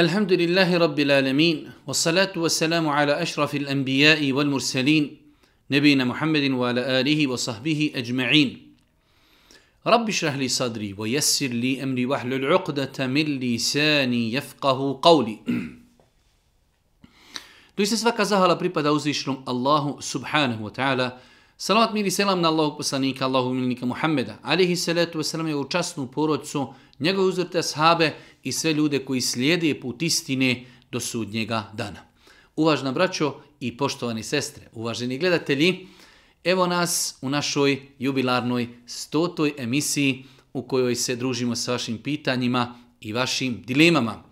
الحمد لله رب العالمين والصلاة والسلام على أشرف الأنبياء والمرسلين نبينا محمد وعلى آله وصحبه أجمعين رب اشرح لي صدري ويسر لي أمري واحلل عقدة من لساني يفقه قولي Tu se svaka بريبا pripada uzvišnom Allahu subhanahu Salavat mir i selam na Allahog poslanika, Allahog milinika Muhammeda, alihi salatu wasalam je u častnu porodcu njegove uzvrte ashabe i sve ljude koji slijede put istine do sudnjega dana. Uvažna braćo i poštovani sestre, uvaženi gledatelji, evo nas u našoj jubilarnoj stotoj emisiji u kojoj se družimo sa vašim pitanjima i vašim dilemama.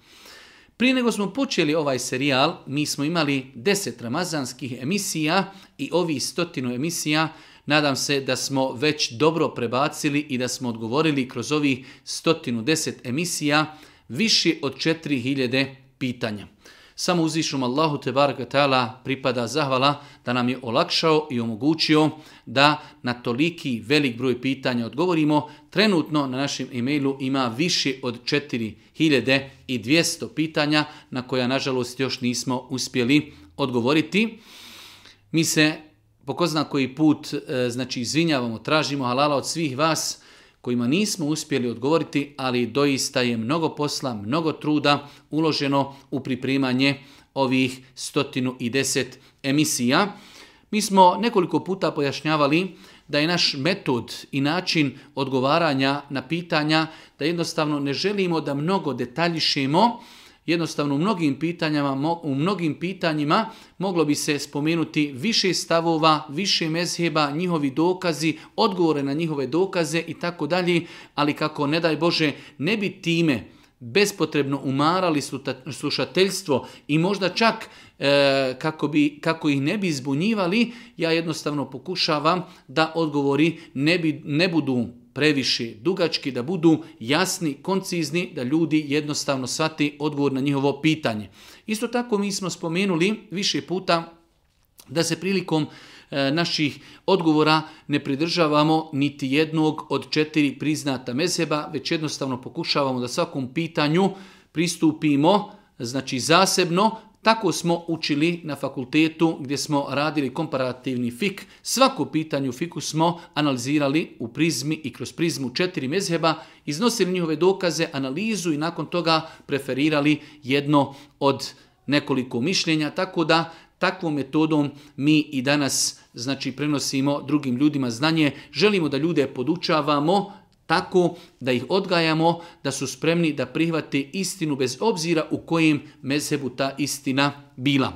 Prije nego smo počeli ovaj serijal, mi smo imali 10 ramazanskih emisija i ovi stotinu emisija, nadam se da smo već dobro prebacili i da smo odgovorili kroz ovi stotinu deset emisija više od 4000 pitanja. Samo uzvišnom Allahu te baraka ta'ala pripada zahvala da nam je olakšao i omogućio da na toliki velik broj pitanja odgovorimo. Trenutno na našem emailu ima više od 4200 pitanja na koja nažalost još nismo uspjeli odgovoriti. Mi se po ko zna koji put e, znači izvinjavamo, tražimo halala od svih vas, kojima nismo uspjeli odgovoriti, ali doista je mnogo posla, mnogo truda uloženo u pripremanje ovih 110 emisija. Mi smo nekoliko puta pojašnjavali da je naš metod i način odgovaranja na pitanja da jednostavno ne želimo da mnogo detaljišemo jednostavno u mnogim pitanjima u mnogim pitanjima moglo bi se spomenuti više stavova, više mezheba, njihovi dokazi, odgovore na njihove dokaze i tako dalje, ali kako ne daj bože ne bi time bespotrebno umarali slušateljstvo i možda čak e, kako, bi, kako ih ne bi zbunjivali, ja jednostavno pokušavam da odgovori ne, bi, ne budu previše dugački, da budu jasni, koncizni, da ljudi jednostavno shvati odgovor na njihovo pitanje. Isto tako mi smo spomenuli više puta da se prilikom e, naših odgovora ne pridržavamo niti jednog od četiri priznata mezeba, već jednostavno pokušavamo da svakom pitanju pristupimo znači zasebno, Tako smo učili na fakultetu gdje smo radili komparativni fik. Svako pitanje u fiku smo analizirali u prizmi i kroz prizmu četiri mezheba, iznosili njihove dokaze, analizu i nakon toga preferirali jedno od nekoliko mišljenja. Tako da takvom metodom mi i danas znači prenosimo drugim ljudima znanje. Želimo da ljude podučavamo, tako da ih odgajamo da su spremni da prihvate istinu bez obzira u kojem mezebu ta istina bila.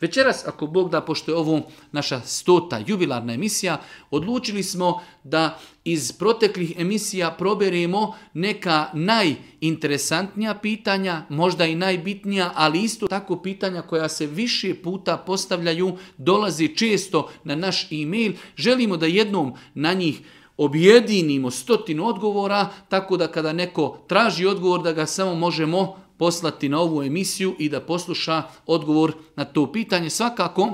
Večeras, ako Bog da, pošto je ovo naša stota jubilarna emisija, odlučili smo da iz proteklih emisija proberemo neka najinteresantnija pitanja, možda i najbitnija, ali isto tako pitanja koja se više puta postavljaju, dolazi često na naš e-mail. Želimo da jednom na njih odgovorimo objedinimo stotinu odgovora, tako da kada neko traži odgovor, da ga samo možemo poslati na ovu emisiju i da posluša odgovor na to pitanje. Svakako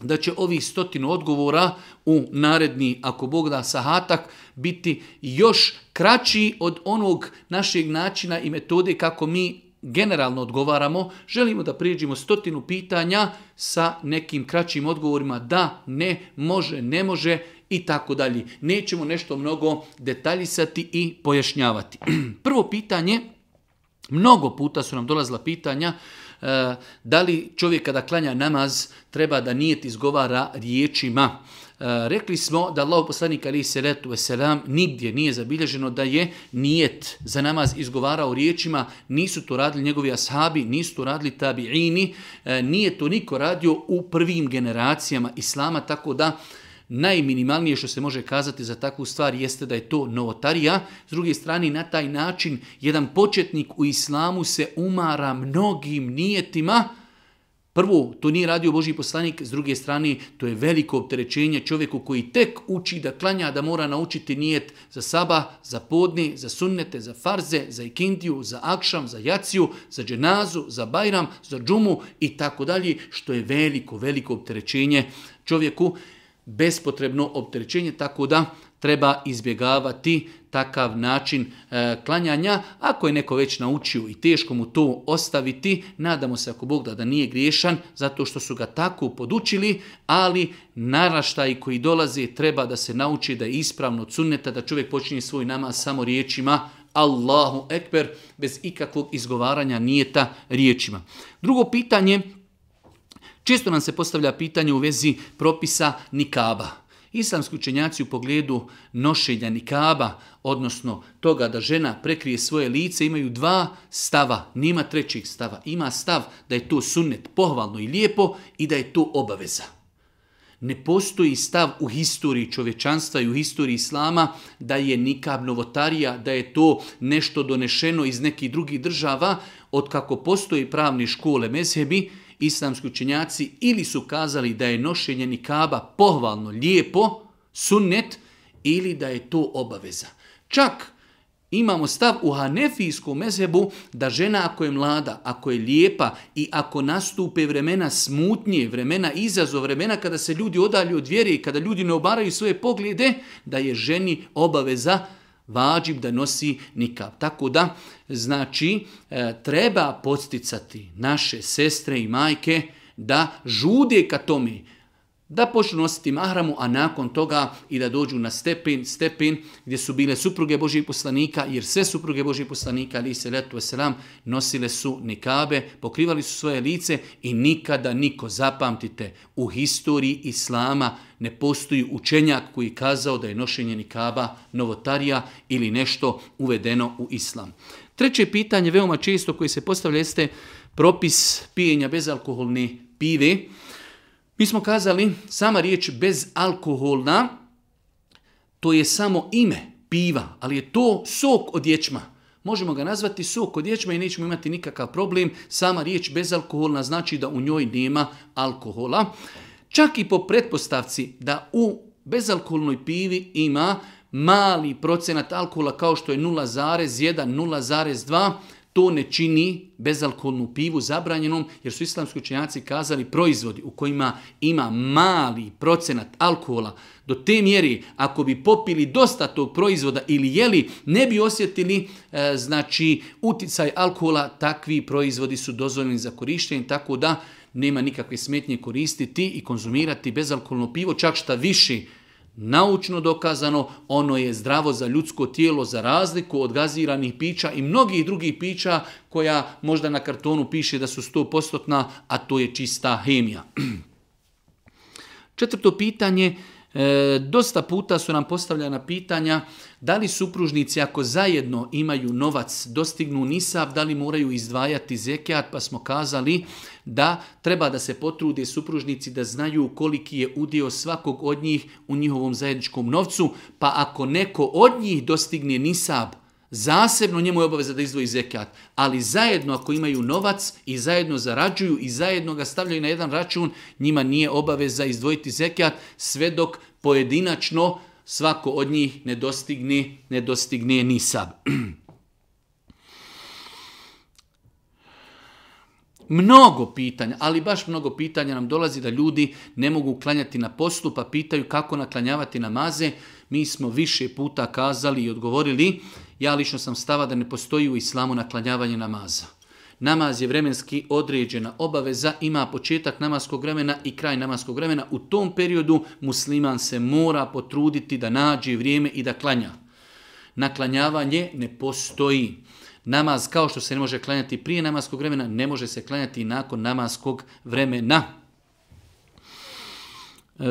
da će ovi stotinu odgovora u naredni, ako Bog da, sahatak, biti još kraći od onog našeg načina i metode kako mi generalno odgovaramo, želimo da prijeđimo stotinu pitanja sa nekim kraćim odgovorima da, ne, može, ne može i tako dalje. Nećemo nešto mnogo detaljisati i pojašnjavati. Prvo pitanje, mnogo puta su nam dolazila pitanja e, da li čovjek kada klanja namaz treba da nijet izgovara riječima. Eh, rekli smo da Allahu poslanik ali se letu selam nigdje nije zabilježeno da je nijet za namaz izgovarao riječima nisu to radili njegovi ashabi nisu to radili tabiini eh, nije to niko radio u prvim generacijama islama tako da najminimalnije što se može kazati za takvu stvar jeste da je to novotarija. S druge strane, na taj način, jedan početnik u islamu se umara mnogim nijetima, uh, Prvo, to nije radio Boži poslanik, s druge strane, to je veliko opterećenje čovjeku koji tek uči da klanja, da mora naučiti nijet za saba, za podne, za sunnete, za farze, za ikindiju, za akšam, za jaciju, za dženazu, za bajram, za džumu i tako dalje, što je veliko, veliko opterećenje čovjeku, bespotrebno opterećenje, tako da treba izbjegavati takav način e, klanjanja. Ako je neko već naučio i teško mu to ostaviti, nadamo se ako Bog da da nije griješan zato što su ga tako podučili, ali naraštaj koji dolazi treba da se nauči da je ispravno cunneta, da čovjek počinje svoj namaz samo riječima Allahu Ekber, bez ikakvog izgovaranja nijeta riječima. Drugo pitanje, često nam se postavlja pitanje u vezi propisa nikaba. Islamski učenjaci u pogledu nošenja nikaba, odnosno toga da žena prekrije svoje lice, imaju dva stava, nima trećih stava. Ima stav da je to sunnet pohvalno i lijepo i da je to obaveza. Ne postoji stav u historiji čovečanstva i u historiji islama da je nikab novotarija, da je to nešto donešeno iz nekih drugih država, od kako postoji pravni škole mezhebi, islamski učenjaci ili su kazali da je nošenje nikaba pohvalno, lijepo, sunnet, ili da je to obaveza. Čak imamo stav u hanefijskom mezebu da žena ako je mlada, ako je lijepa i ako nastupe vremena smutnije, vremena izazov, vremena kada se ljudi odalju od vjere i kada ljudi ne obaraju svoje poglede, da je ženi obaveza nošenje vađib da nosi nikav. Tako da, znači, e, treba posticati naše sestre i majke da žudije ka tome, da počnu nositi mahramu, a nakon toga i da dođu na stepin, stepin gdje su bile supruge Božih poslanika, jer sve supruge Božih poslanika, ali se letu selam nosile su nikabe, pokrivali su svoje lice i nikada niko, zapamtite, u historiji Islama ne postoji učenjak koji kazao da je nošenje nikaba novotarija ili nešto uvedeno u Islam. Treće pitanje, veoma često koji se postavlja, jeste propis pijenja bezalkoholne pive, Mi smo kazali, sama riječ bezalkoholna, to je samo ime piva, ali je to sok od ječma. Možemo ga nazvati sok od ječma i nećemo imati nikakav problem. Sama riječ bezalkoholna znači da u njoj nema alkohola. Čak i po pretpostavci da u bezalkoholnoj pivi ima mali procenat alkohola kao što je 0,1, 0,2, to ne čini bezalkoholnu pivu zabranjenom, jer su islamski učenjaci kazali proizvodi u kojima ima mali procenat alkohola, do te mjeri ako bi popili dosta tog proizvoda ili jeli, ne bi osjetili e, znači, uticaj alkohola, takvi proizvodi su dozvoljeni za korištenje, tako da nema nikakve smetnje koristiti i konzumirati bezalkoholno pivo, čak šta više proizvodi naučno dokazano, ono je zdravo za ljudsko tijelo za razliku od gaziranih pića i mnogih drugih pića koja možda na kartonu piše da su 100%-na, a to je čista hemija. Četvrto pitanje, e, dosta puta su nam postavljena pitanja da li supružnici ako zajedno imaju novac dostignu nisab, da li moraju izdvajati zekijat, pa smo kazali da treba da se potrude supružnici da znaju koliki je udio svakog od njih u njihovom zajedničkom novcu, pa ako neko od njih dostigne nisab, zasebno njemu je obaveza da izdvoji zekat, ali zajedno ako imaju novac i zajedno zarađuju i zajedno ga stavljaju na jedan račun, njima nije obaveza izdvojiti zekat sve dok pojedinačno svako od njih ne dostigne, ne dostigne nisab. mnogo pitanja, ali baš mnogo pitanja nam dolazi da ljudi ne mogu klanjati na poslu, pa pitaju kako naklanjavati namaze. Mi smo više puta kazali i odgovorili, ja lično sam stava da ne postoji u islamu naklanjavanje namaza. Namaz je vremenski određena obaveza, ima početak namaskog vremena i kraj namaskog vremena. U tom periodu musliman se mora potruditi da nađe vrijeme i da klanja. Naklanjavanje ne postoji namaz kao što se ne može klanjati prije namaskog vremena, ne može se klanjati nakon namaskog vremena. E,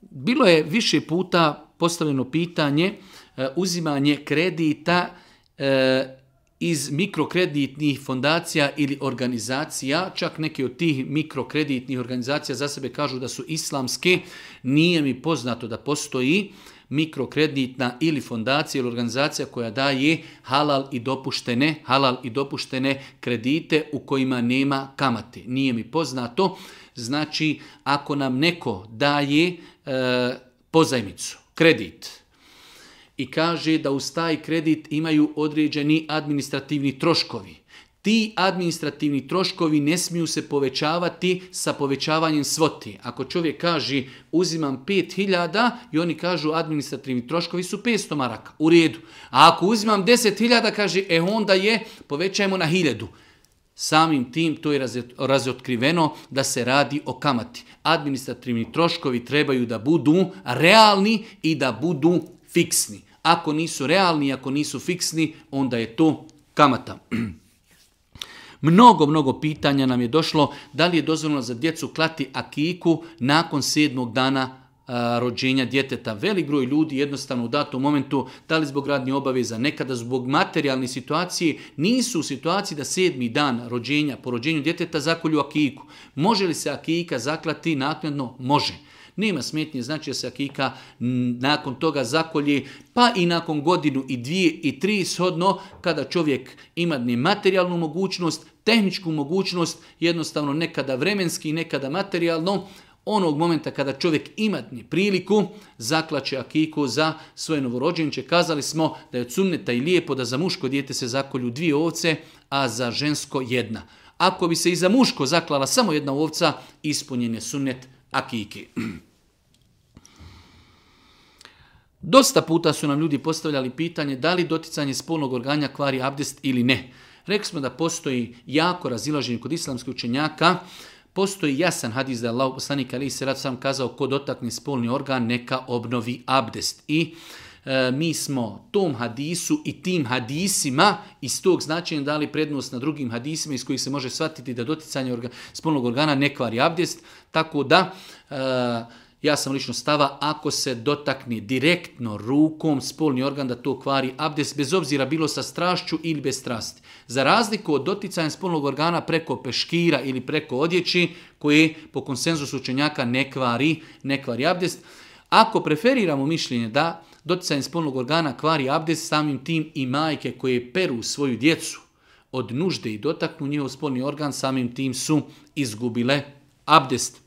bilo je više puta postavljeno pitanje e, uzimanje kredita e, iz mikrokreditnih fondacija ili organizacija, čak neke od tih mikrokreditnih organizacija za sebe kažu da su islamske, nije mi poznato da postoji, mikrokreditna ili fondacija ili organizacija koja daje halal i dopuštene halal i dopuštene kredite u kojima nema kamate. Nije mi poznato. Znači, ako nam neko daje e, pozajmicu, kredit, i kaže da uz taj kredit imaju određeni administrativni troškovi, Ti administrativni troškovi ne smiju se povećavati sa povećavanjem svoti. Ako čovjek kaže uzimam 5000 i oni kažu administrativni troškovi su 500 maraka, u redu. A ako uzimam 10.000, kaže e onda je povećajmo na 1000. Samim tim to je razotkriveno da se radi o kamati. Administrativni troškovi trebaju da budu realni i da budu fiksni. Ako nisu realni, ako nisu fiksni, onda je to kamata. Mnogo, mnogo pitanja nam je došlo da li je dozvoljeno za djecu klati akiku nakon sedmog dana a, rođenja djeteta. Velik broj ljudi jednostavno u datom momentu, da li zbog radnje obaveza, nekada zbog materijalne situacije, nisu u situaciji da sedmi dan rođenja, po rođenju djeteta, zakolju akiku. Može li se akika zaklati naknadno? Može. Nema smetnje, znači da se akika nakon toga zakolje, pa i nakon godinu i dvije i tri shodno, kada čovjek ima materijalnu mogućnost, tehničku mogućnost, jednostavno nekada vremenski, nekada materijalno, onog momenta kada čovjek ima priliku, zaklače akiku za svoje novorođenče. Kazali smo da je od sunneta i lijepo da za muško dijete se zakolju dvije ovce, a za žensko jedna. Ako bi se i za muško zaklala samo jedna ovca, ispunjen je sunnet akiki. Dosta puta su nam ljudi postavljali pitanje da li doticanje spolnog organja kvari abdest ili ne. Rekli smo da postoji jako razilaženje kod islamskih učenjaka. Postoji jasan hadis da je Allah poslanik Ali Isirat sam kazao ko dotakne spolni organ neka obnovi abdest. I e, mi smo tom hadisu i tim hadisima iz tog značenja dali prednost na drugim hadisima iz kojih se može shvatiti da doticanje organ, spolnog organa ne kvari abdest. Tako da... E, Ja sam lično stava, ako se dotakne direktno rukom spolni organ da to kvari abdes, bez obzira bilo sa strašću ili bez strasti. Za razliku od doticanja spolnog organa preko peškira ili preko odjeći, koje po konsenzusu učenjaka ne kvari, ne kvari abdes, ako preferiramo mišljenje da doticanje spolnog organa kvari abdes, samim tim i majke koje peru svoju djecu od nužde i dotaknu njihov spolni organ, samim tim su izgubile abdest.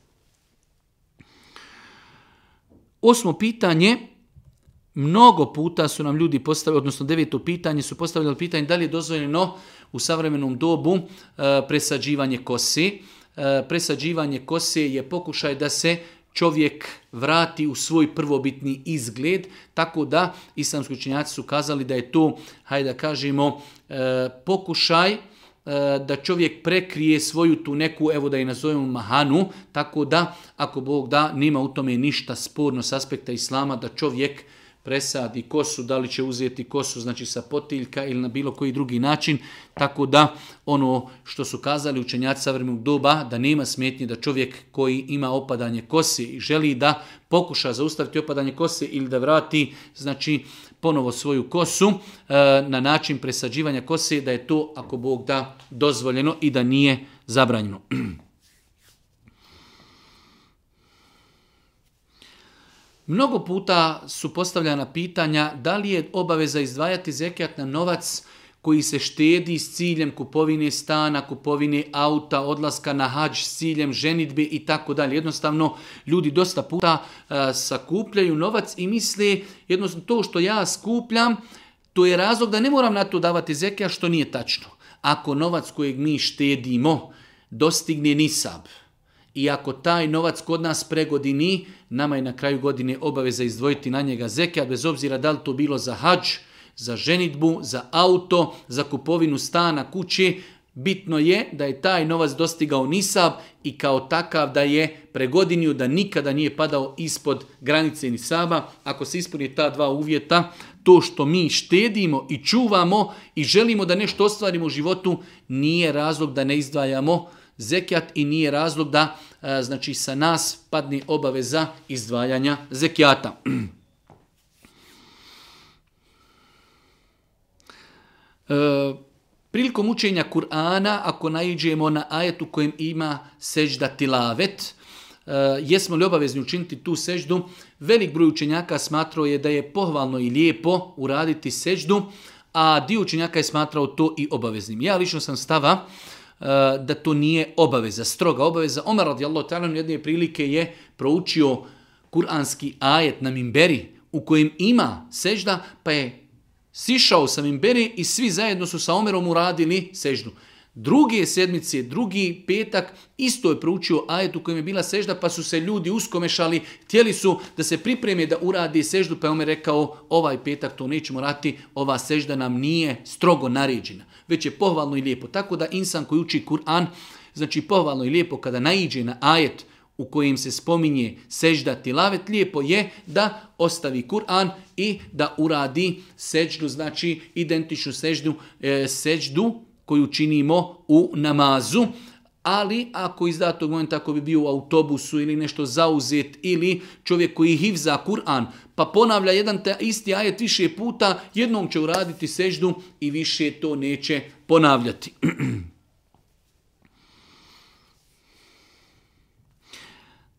Osmo pitanje, mnogo puta su nam ljudi postavili, odnosno deveto pitanje, su postavili pitanje da li je dozvoljeno u savremenom dobu eh, presađivanje kose. Eh, presađivanje kose je pokušaj da se čovjek vrati u svoj prvobitni izgled, tako da islamski učinjaci su kazali da je to, hajde da kažemo, eh, pokušaj pokušaj E, da čovjek prekrije svoju tu neku, evo da je nazovemo mahanu, tako da, ako Bog da, nima u tome ništa sporno s aspekta Islama, da čovjek presadi kosu, da li će uzeti kosu, znači sa potiljka ili na bilo koji drugi način, tako da ono što su kazali učenjaci savremenog doba, da nema smetnje da čovjek koji ima opadanje kose i želi da pokuša zaustaviti opadanje kose ili da vrati, znači, uh, ponovo svoju kosu e, na način presađivanja kose, da je to, ako Bog da, dozvoljeno i da nije zabranjeno. Mnogo puta su postavljena pitanja da li je obaveza izdvajati zekijat na novac koji koji se štedi s ciljem kupovine stana, kupovine auta, odlaska na hađ s ciljem ženitbe i tako dalje. Jednostavno, ljudi dosta puta uh, sakupljaju novac i misle, jednostavno, to što ja skupljam, to je razlog da ne moram na to davati zekija, što nije tačno. Ako novac kojeg mi štedimo dostigne nisab, I ako taj novac kod nas pregodini, nama je na kraju godine obaveza izdvojiti na njega zekijat, bez obzira da li to bilo za hađ, za ženitbu, za auto, za kupovinu stana, kuće, bitno je da je taj novac dostigao nisab i kao takav da je pregodinio da nikada nije padao ispod granice nisaba. Ako se ispunje ta dva uvjeta, to što mi štedimo i čuvamo i želimo da nešto ostvarimo u životu, nije razlog da ne izdvajamo zekjat i nije razlog da znači sa nas padne obaveza izdvajanja zekjata. E, prilikom učenja Kur'ana, ako najiđemo na ajetu kojem ima sežda tilavet, e, jesmo li obavezni učiniti tu seždu, velik broj učenjaka smatrao je da je pohvalno i lijepo uraditi seždu, a dio učenjaka je smatrao to i obaveznim. Ja lično sam stava e, da to nije obaveza, stroga obaveza. Omar radijallahu ta'ala u jedne prilike je proučio kuranski ajet na mimberi u kojem ima sežda, pa je Sišao sa Mimbere i svi zajedno su sa Omerom uradili seždu. Druge sedmice, drugi petak, isto je proučio ajet u kojem je bila sežda, pa su se ljudi uskomešali, htjeli su da se pripreme da uradi seždu, pa je Omer rekao, ovaj petak to nećemo rati, ova sežda nam nije strogo naređena, već je pohvalno i lijepo. Tako da insan koji uči Kur'an, znači pohvalno i lijepo kada naiđe na ajet, u kojem se spominje sežda tilavet, lijepo je da ostavi Kur'an i da uradi seždu, znači identičnu seždu, e, seždu koju činimo u namazu. Ali ako iz datog momenta ako bi bio u autobusu ili nešto zauzet ili čovjek koji hivza Kur'an pa ponavlja jedan te isti ajet više puta, jednom će uraditi seždu i više to neće ponavljati.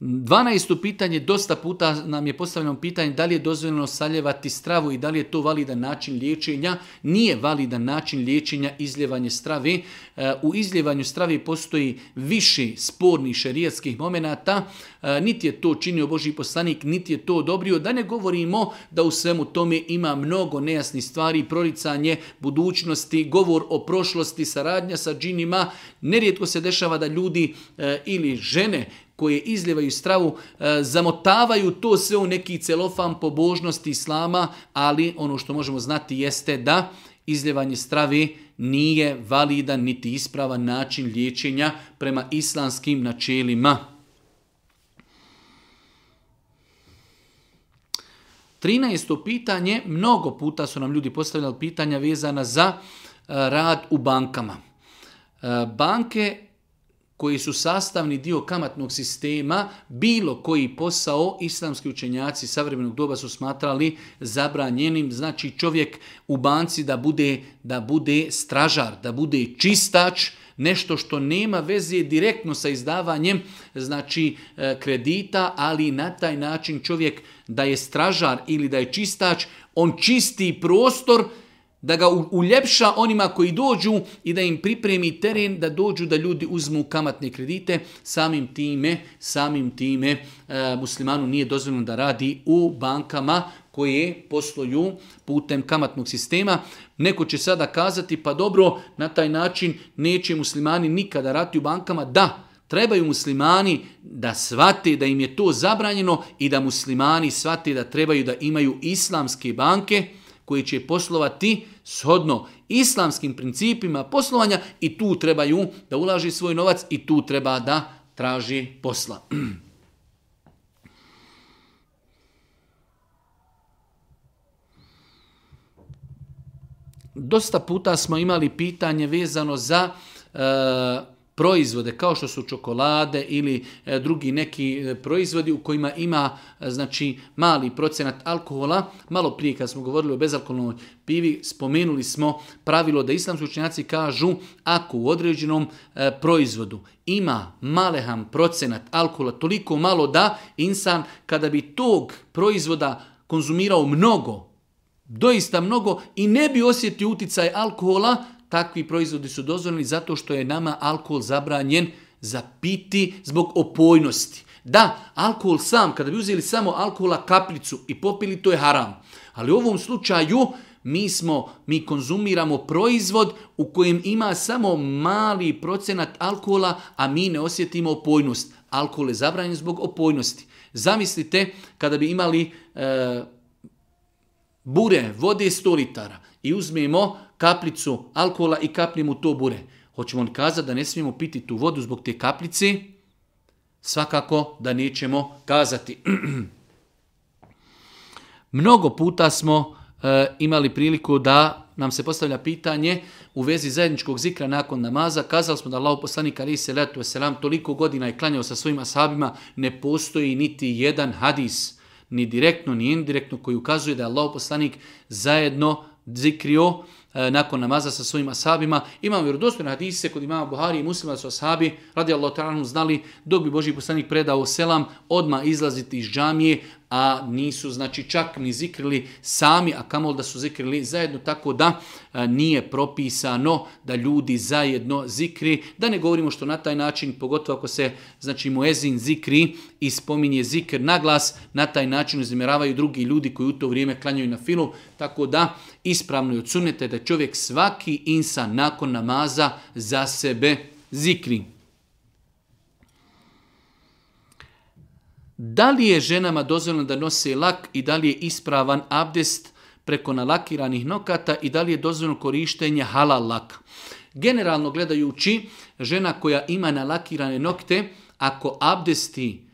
12. pitanje, dosta puta nam je postavljeno pitanje da li je dozvoljeno saljevati stravu i da li je to validan način liječenja. Nije validan način liječenja izljevanje strave. E, u izljevanju strave postoji više spornih šerijatskih momenata. E, niti je to činio Boži poslanik, niti je to odobrio. Da ne govorimo da u svemu tome ima mnogo nejasnih stvari, proricanje budućnosti, govor o prošlosti, saradnja sa džinima. Nerijetko se dešava da ljudi e, ili žene koje izljevaju stravu, e, zamotavaju to sve u neki celofan pobožnosti islama, ali ono što možemo znati jeste da izljevanje stravi nije validan niti ispravan način liječenja prema islamskim načelima. 13. pitanje, mnogo puta su nam ljudi postavljali pitanja vezana za e, rad u bankama. E, banke koji su sastavni dio kamatnog sistema, bilo koji posao, islamski učenjaci savremenog doba su smatrali zabranjenim, znači čovjek u banci da bude, da bude stražar, da bude čistač, nešto što nema veze direktno sa izdavanjem znači e, kredita, ali na taj način čovjek da je stražar ili da je čistač, on čisti prostor, da ga uljepša onima koji dođu i da im pripremi teren da dođu da ljudi uzmu kamatne kredite samim time samim time e, muslimanu nije dozvoljeno da radi u bankama koje posluju putem kamatnog sistema neko će sada kazati pa dobro na taj način neće muslimani nikada rati u bankama da Trebaju muslimani da svate da im je to zabranjeno i da muslimani svate da trebaju da imaju islamske banke, koji će poslovati shodno islamskim principima poslovanja i tu trebaju da ulaži svoj novac i tu treba da traži posla. Dosta puta smo imali pitanje vezano za e, proizvode kao što su čokolade ili e, drugi neki e, proizvodi u kojima ima e, znači mali procenat alkohola. Malo prije kad smo govorili o bezalkoholnoj pivi, spomenuli smo pravilo da islamski učenjaci kažu ako u određenom proizvodu ima malehan procenat alkohola, toliko malo da insan kada bi tog proizvoda konzumirao mnogo, doista mnogo i ne bi osjetio uticaj alkohola, takvi proizvodi su dozvoljeni zato što je nama alkohol zabranjen za piti zbog opojnosti. Da, alkohol sam, kada bi uzeli samo alkohola kaplicu i popili, to je haram. Ali u ovom slučaju mi smo mi konzumiramo proizvod u kojem ima samo mali procenat alkohola, a mi ne osjetimo opojnost. Alkohol je zabranjen zbog opojnosti. Zamislite kada bi imali e, bure, vode 100 litara i uzmemo kaplicu alkohola i kapnemo to bure. Hoćemo li kazati da ne smijemo piti tu vodu zbog te kaplice? Svakako da nećemo kazati. Mnogo puta smo e, imali priliku da nam se postavlja pitanje u vezi zajedničkog zikra nakon namaza. Kazali smo da Allah poslanik Ali se letu selam toliko godina je klanjao sa svojima sahabima, ne postoji niti jedan hadis, ni direktno, ni indirektno, koji ukazuje da je Allah poslanik zajedno zikrio e, E, nakon namaza sa svojim ashabima. Imamo vjerodostojne hadise kod imama Buhari i muslima su ashabi, radi Allah ta'ala, znali dok bi Boži poslanik predao selam, odma izlaziti iz džamije, a nisu znači čak ni zikrili sami, a kamol da su zikrili zajedno, tako da a, e, nije propisano da ljudi zajedno zikri, da ne govorimo što na taj način, pogotovo ako se znači muezin zikri i spominje zikr na glas, na taj način izmjeravaju drugi ljudi koji u to vrijeme klanjaju na filu, tako da ispravno je od suneta da čovjek svaki insan nakon namaza za sebe zikri. Da li je ženama dozvoljeno da nose lak i da li je ispravan abdest preko nalakiranih nokata i da li je dozvoljeno korištenje halal laka? Generalno gledajući, žena koja ima nalakirane nokte, ako abdesti nalakirane,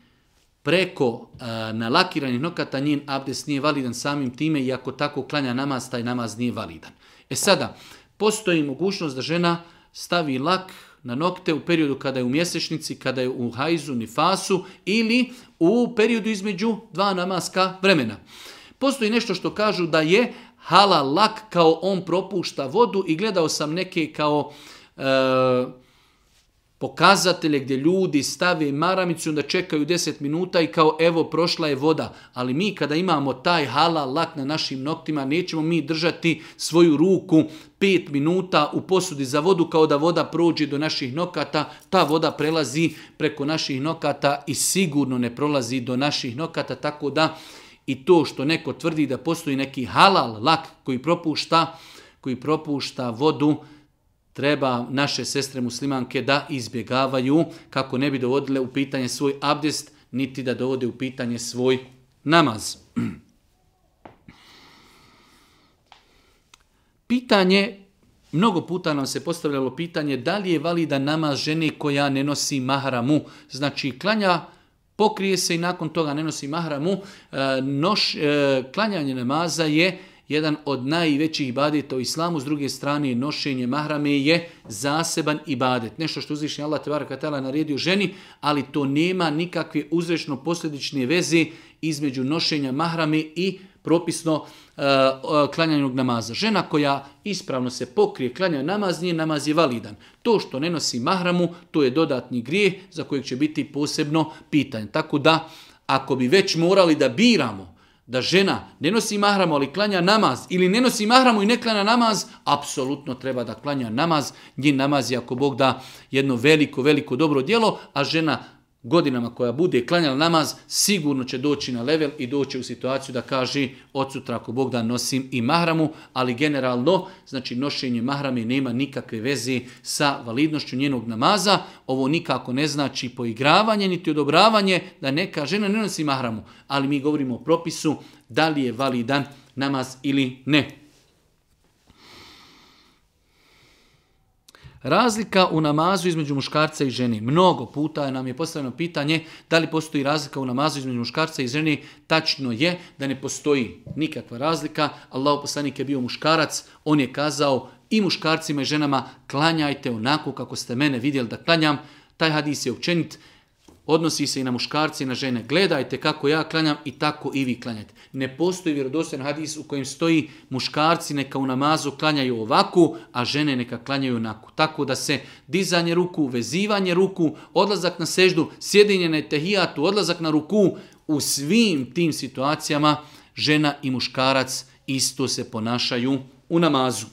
preko e, nalakiranih nokata njen abdest nije validan samim time i ako tako klanja namaz, taj namaz nije validan. E sada, postoji mogućnost da žena stavi lak na nokte u periodu kada je u mjesečnici, kada je u hajzu, nifasu ili u periodu između dva namaska vremena. Postoji nešto što kažu da je halal lak kao on propušta vodu i gledao sam neke kao... E, pokazatelje gdje ljudi stave maramicu da čekaju 10 minuta i kao evo prošla je voda. Ali mi kada imamo taj halal lak na našim noktima nećemo mi držati svoju ruku 5 minuta u posudi za vodu kao da voda prođe do naših nokata. Ta voda prelazi preko naših nokata i sigurno ne prolazi do naših nokata. Tako da i to što neko tvrdi da postoji neki halal lak koji propušta, koji propušta vodu, treba naše sestre muslimanke da izbjegavaju kako ne bi dovodile u pitanje svoj abdest, niti da dovode u pitanje svoj namaz. Pitanje, mnogo puta nam se postavljalo pitanje da li je valida namaz žene koja ne nosi mahramu. Znači, klanja pokrije se i nakon toga ne nosi mahramu. E, noš, e, klanjanje namaza je e, jedan od najvećih ibadeta u islamu, s druge strane nošenje mahrame je zaseban ibadet. Nešto što uzvišnji Allah tebara katala naredio ženi, ali to nema nikakve uzrečno posljedične veze između nošenja mahrame i propisno e, e, klanjanog namaza. Žena koja ispravno se pokrije klanja namaz, nije namaz je validan. To što ne nosi mahramu, to je dodatni grijeh za kojeg će biti posebno pitanje. Tako da, ako bi već morali da biramo da žena ne nosi mahramu, ali klanja namaz, ili ne nosi mahramu i ne klanja namaz, apsolutno treba da klanja namaz, njih namaz je ako Bog da jedno veliko, veliko dobro dijelo, a žena godinama koja bude klanjala namaz, sigurno će doći na level i doći u situaciju da kaže od sutra ako Bog da nosim i mahramu, ali generalno, znači nošenje mahrame nema nikakve veze sa validnošću njenog namaza, ovo nikako ne znači poigravanje niti odobravanje da neka žena ne nosi mahramu, ali mi govorimo o propisu da li je validan namaz ili ne. Razlika u namazu između muškarca i žene. Mnogo puta nam je postavljeno pitanje da li postoji razlika u namazu između muškarca i žene. Tačno je da ne postoji nikakva razlika. Allah poslanik je bio muškarac, on je kazao i muškarcima i ženama klanjajte onako kako ste mene vidjeli da klanjam. Taj hadis je općenit odnosi se i na muškarce i na žene. Gledajte kako ja klanjam i tako i vi klanjate. Ne postoji vjerodostojan hadis u kojem stoji muškarci neka u namazu klanjaju ovako, a žene neka klanjaju onako. Tako da se dizanje ruku, vezivanje ruku, odlazak na seždu, sjedinje na etehijatu, odlazak na ruku, u svim tim situacijama žena i muškarac isto se ponašaju u namazu.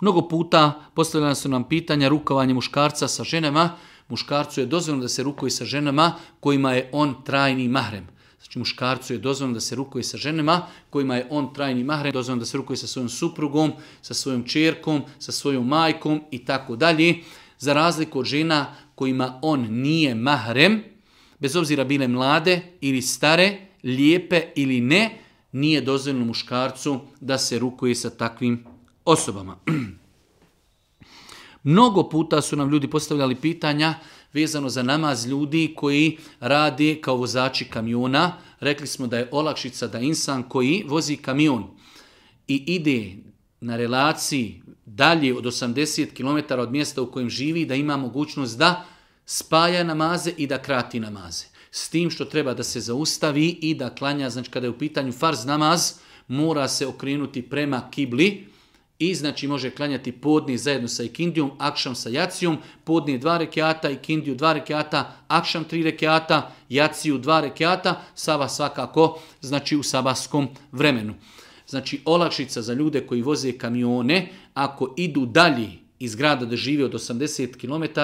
Mnogo puta postavljena su nam pitanja rukovanje muškarca sa ženama, muškarcu je dozvoljeno da se rukuje sa ženama kojima je on trajni mahrem. Znači muškarcu je dozvoljeno da se rukuje sa ženama kojima je on trajni mahrem, dozvoljeno da se rukuje sa svojom suprugom, sa svojom čerkom, sa svojom majkom i tako dalje. Za razliku od žena kojima on nije mahrem, bez obzira bile mlade ili stare, lijepe ili ne, nije dozvoljeno muškarcu da se rukuje sa takvim osobama. Mnogo puta su nam ljudi postavljali pitanja vezano za namaz ljudi koji radi kao vozači kamiona. Rekli smo da je olakšica da insan koji vozi kamion i ide na relaciji dalje od 80 km od mjesta u kojem živi da ima mogućnost da spaja namaze i da krati namaze. S tim što treba da se zaustavi i da klanja, znači kada je u pitanju farz namaz, mora se okrenuti prema kibli, I znači može klanjati podni zajedno sa ikindijom, akšam sa jacijom, podni dva rekiata, ikindiju dva rekiata, akšam tri rekiata, jaciju dva rekiata, sava svakako znači u sabaskom vremenu. Znači olakšica za ljude koji voze kamione, ako idu dalji, iz grada da žive od 80 km,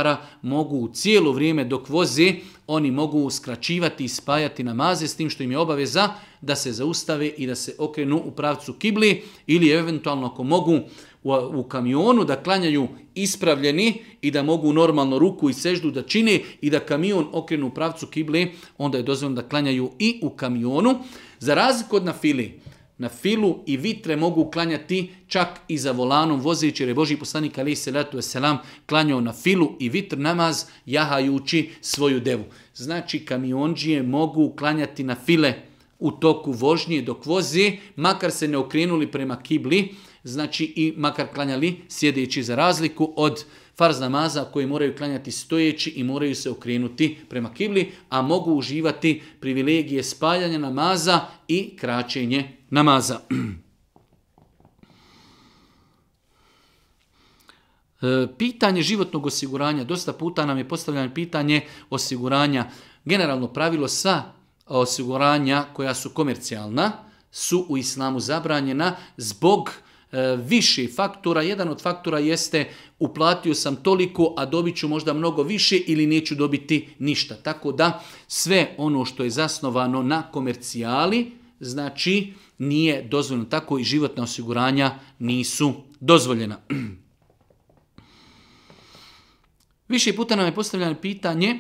mogu cijelo vrijeme dok voze, oni mogu skračivati i spajati namaze s tim što im je obaveza da se zaustave i da se okrenu u pravcu kibli ili eventualno ako mogu u, u kamionu da klanjaju ispravljeni i da mogu normalno ruku i seždu da čine i da kamion okrenu u pravcu kibli, onda je dozvoljeno da klanjaju i u kamionu. Za razliku od na fili, na filu i vitre mogu klanjati čak i za volanom vozeći jer je Boži poslanik Ali Selatu Veselam klanjao na filu i vitr namaz jahajući svoju devu. Znači kamionđije mogu klanjati na file u toku vožnje dok vozi, makar se ne okrenuli prema kibli, znači i makar klanjali sjedeći za razliku od uh, farz namaza koji moraju klanjati stojeći i moraju se okrenuti prema kibli, a mogu uživati privilegije spaljanja namaza i kraćenje namaza. E, pitanje životnog osiguranja, dosta puta nam je postavljeno pitanje osiguranja, generalno pravilo sa osiguranja koja su komercijalna, su u islamu zabranjena zbog osiguranja E, više faktora. Jedan od faktora jeste uplatio sam toliko, a dobit ću možda mnogo više ili neću dobiti ništa. Tako da sve ono što je zasnovano na komercijali, znači nije dozvoljeno. Tako i životne osiguranja nisu dozvoljena. Više puta nam je postavljeno pitanje e,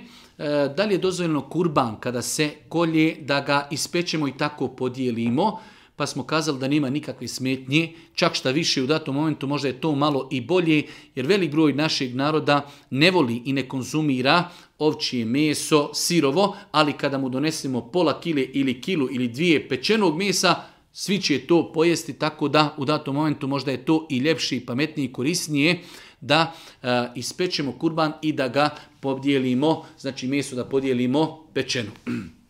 da li je dozvoljeno kurban kada se kolje, da ga ispećemo i tako podijelimo pa smo kazali da nema nikakve smetnje, čak šta više u datom momentu možda je to malo i bolje, jer velik broj našeg naroda ne voli i ne konzumira ovčije meso, sirovo, ali kada mu donesemo pola kile ili kilu ili dvije pečenog mesa, svi će to pojesti, tako da u datom momentu možda je to i ljepše i pametnije i korisnije da e, ispečemo kurban i da ga podijelimo, znači meso da podijelimo pečeno.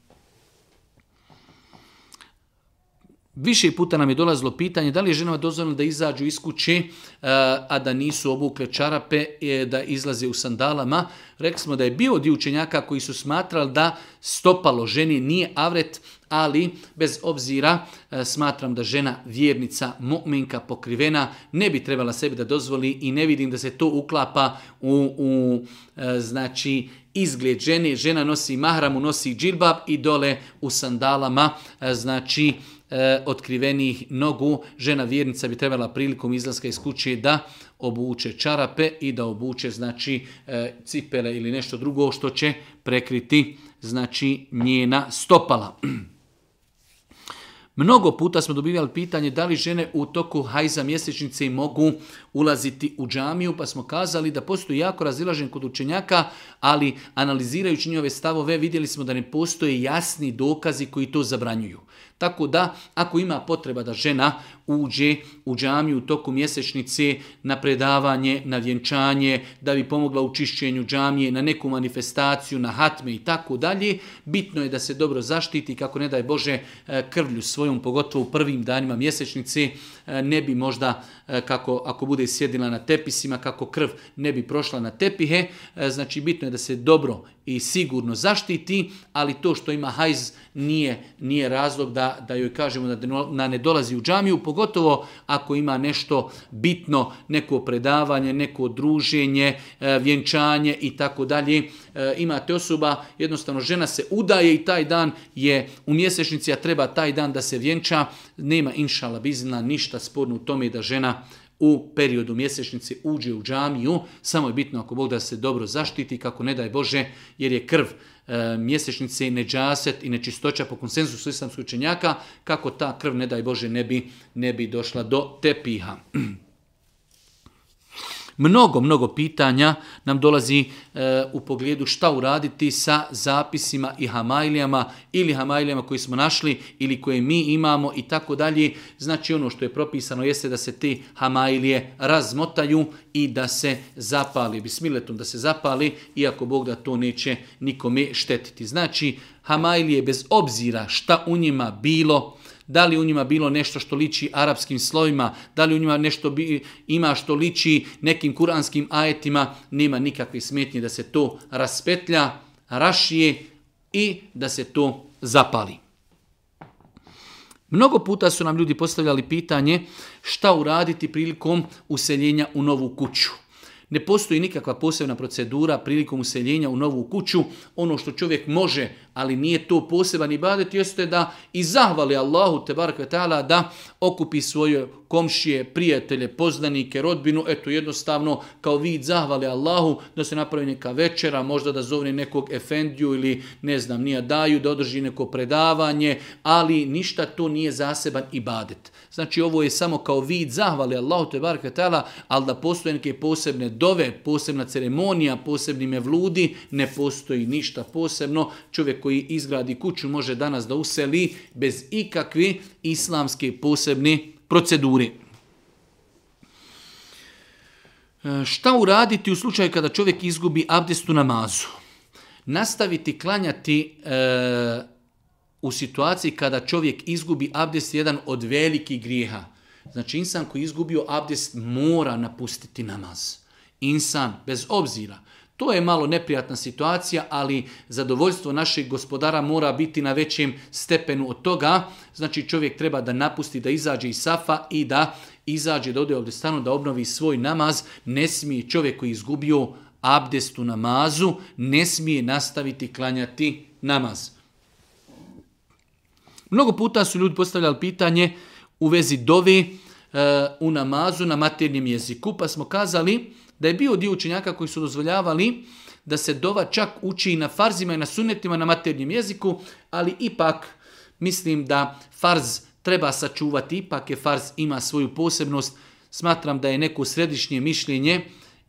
Više puta nam je dolazilo pitanje da li je ženama dozvoljeno da izađu iz kuće, e, a da nisu obukle čarape, e, da izlaze u sandalama. Rekli smo da je bio dio učenjaka koji su smatrali da stopalo ženi nije avret, ali bez obzira e, smatram da žena vjernica, mu'minka, pokrivena, ne bi trebala sebi da dozvoli i ne vidim da se to uklapa u, u znači, izgled žene. Žena nosi mahramu, nosi džilbab i dole u sandalama, znači, E, otkrivenih nogu, žena vjernica bi trebala prilikom izlaska iz kuće da obuče čarape i da obuče znači e, cipele ili nešto drugo što će prekriti znači njena stopala. Mnogo puta smo dobivali pitanje da li žene u toku hajza mjesečnice mogu ulaziti u džamiju, pa smo kazali da postoji jako razilažen kod učenjaka, ali analizirajući njove stavove vidjeli smo da ne postoje jasni dokazi koji to zabranjuju. Tako da, ako ima potreba da žena uđe u džamiju u toku mjesečnice na predavanje, na vjenčanje, da bi pomogla u čišćenju džamije, na neku manifestaciju, na hatme i tako dalje, bitno je da se dobro zaštiti kako ne daj Bože e, krvlju svojom, pogotovo u prvim danima mjesečnice, e, ne bi možda, e, kako ako bude sjedila na tepisima, kako krv ne bi prošla na tepihe, znači bitno je da se dobro i sigurno zaštiti, ali to što ima hajz nije, nije razlog da, da joj kažemo da, da ne dolazi u džamiju, pogotovo ako ima nešto bitno, neko predavanje, neko druženje, e, vjenčanje i tako dalje. E, imate osoba, jednostavno žena se udaje i taj dan je u mjesečnici, a treba taj dan da se vjenča, nema inšala bizna, ništa sporno u tome da žena u periodu mjesečnice uđe u džamiju, samo je bitno ako Bog da se dobro zaštiti, kako ne daj Bože, jer je krv uh, E, mjesečnice, neđaset i nečistoća po konsenzusu islamskoj učenjaka, kako ta krv, ne daj Bože, ne bi, ne bi došla do tepiha. Mnogo, mnogo pitanja nam dolazi e, u pogledu šta uraditi sa zapisima i hamajlijama ili hamajlijama koji smo našli ili koje mi imamo i tako dalje. Znači ono što je propisano jeste da se te hamajlije razmotaju i da se zapali, bismiletom da se zapali, iako Bog da to neće nikome štetiti. Znači hamajlije bez obzira šta u njima bilo, da li u njima bilo nešto što liči arapskim slovima, da li u njima nešto bi, ima što liči nekim kuranskim ajetima, nema nikakve smetnje da se to raspetlja, rašije i da se to zapali. Mnogo puta su nam ljudi postavljali pitanje šta uraditi prilikom useljenja u novu kuću. Ne postoji nikakva posebna procedura prilikom useljenja u novu kuću. Ono što čovjek može, ali nije to poseban ibadet, jeste da i zahvali Allahu te barakvetala da okupi svoje komšije, prijatelje, poznanike, rodbinu. Eto jednostavno kao vid zahvali Allahu da se napravi neka večera, možda da zovne nekog efendiju ili ne znam nija daju, da održi neko predavanje, ali ništa to nije zaseban ibadet. badet. Znači ovo je samo kao vid zahvali Allahu te barka tala, ali da postoje neke posebne dove, posebna ceremonija, posebni mevludi, ne postoji ništa posebno. Čovjek koji izgradi kuću može danas da useli bez ikakve islamske posebne procedure. E, šta uraditi u slučaju kada čovjek izgubi abdestu namazu? Nastaviti klanjati e, u situaciji kada čovjek izgubi abdest jedan od velikih grijeha. Znači insan koji izgubio abdest mora napustiti namaz. Insan, bez obzira. To je malo neprijatna situacija, ali zadovoljstvo našeg gospodara mora biti na većem stepenu od toga. Znači čovjek treba da napusti, da izađe iz safa i da izađe, da ode abdestanu, da obnovi svoj namaz. Ne smije čovjek koji izgubio abdest u namazu, ne smije nastaviti klanjati namaz. Mnogo puta su ljudi postavljali pitanje u vezi dove e, u namazu na maternjem jeziku, pa smo kazali da je bio dio učenjaka koji su dozvoljavali da se dova čak uči i na farzima i na sunetima na maternjem jeziku, ali ipak mislim da farz treba sačuvati, ipak je farz ima svoju posebnost. Smatram da je neko središnje mišljenje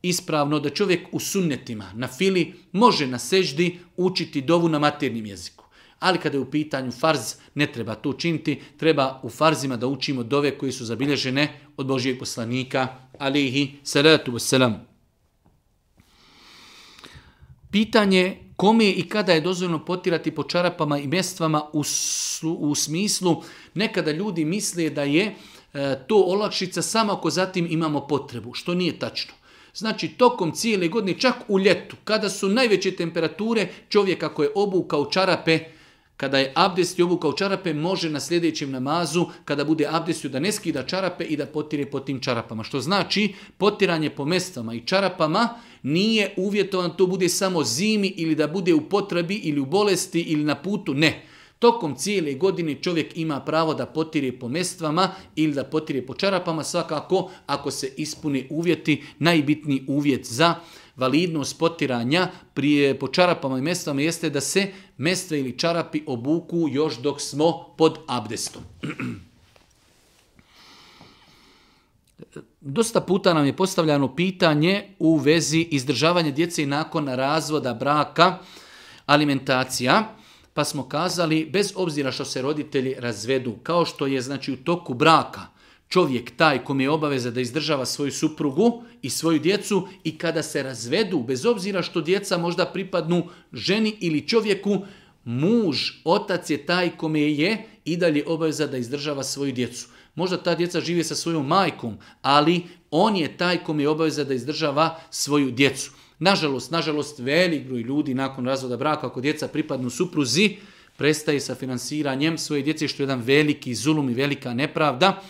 ispravno da čovjek u sunnetima, na fili, može na seždi učiti dovu na maternjem jeziku ali kada je u pitanju farz, ne treba to učiniti, treba u farzima da učimo dove koje su zabilježene od Božijeg poslanika, alihi salatu wasalam. Pitanje kome i kada je dozvoljno potirati po čarapama i mestvama u, u smislu nekada ljudi misle da je e, to olakšica samo ako zatim imamo potrebu, što nije tačno. Znači, tokom cijele godine, čak u ljetu, kada su najveće temperature, čovjek ako je obukao čarape, kada je abdest i obukao čarape, može na sljedećem namazu, kada bude abdestio, da ne skida čarape i da potire po tim čarapama. Što znači, potiranje po mestama i čarapama nije uvjetovan to bude samo zimi ili da bude u potrebi ili u bolesti ili na putu, ne. Tokom cijele godine čovjek ima pravo da potire po mestvama ili da potire po čarapama, svakako ako se ispune uvjeti, najbitni uvjet za čarapama validnost potiranja prije po čarapama i mestvama jeste da se mestve ili čarapi obuku još dok smo pod abdestom. Dosta puta nam je postavljano pitanje u vezi izdržavanja djece nakon razvoda braka, alimentacija, pa smo kazali bez obzira što se roditelji razvedu, kao što je znači u toku braka čovjek taj kom je obaveza da izdržava svoju suprugu i svoju djecu i kada se razvedu, bez obzira što djeca možda pripadnu ženi ili čovjeku, muž, otac je taj kome je i dalje obaveza da izdržava svoju djecu. Možda ta djeca žive sa svojom majkom, ali on je taj kome je obaveza da izdržava svoju djecu. Nažalost, nažalost, velik broj ljudi nakon razvoda braka, ako djeca pripadnu supruzi, prestaje sa finansiranjem svoje djece, što je jedan veliki zulum i velika nepravda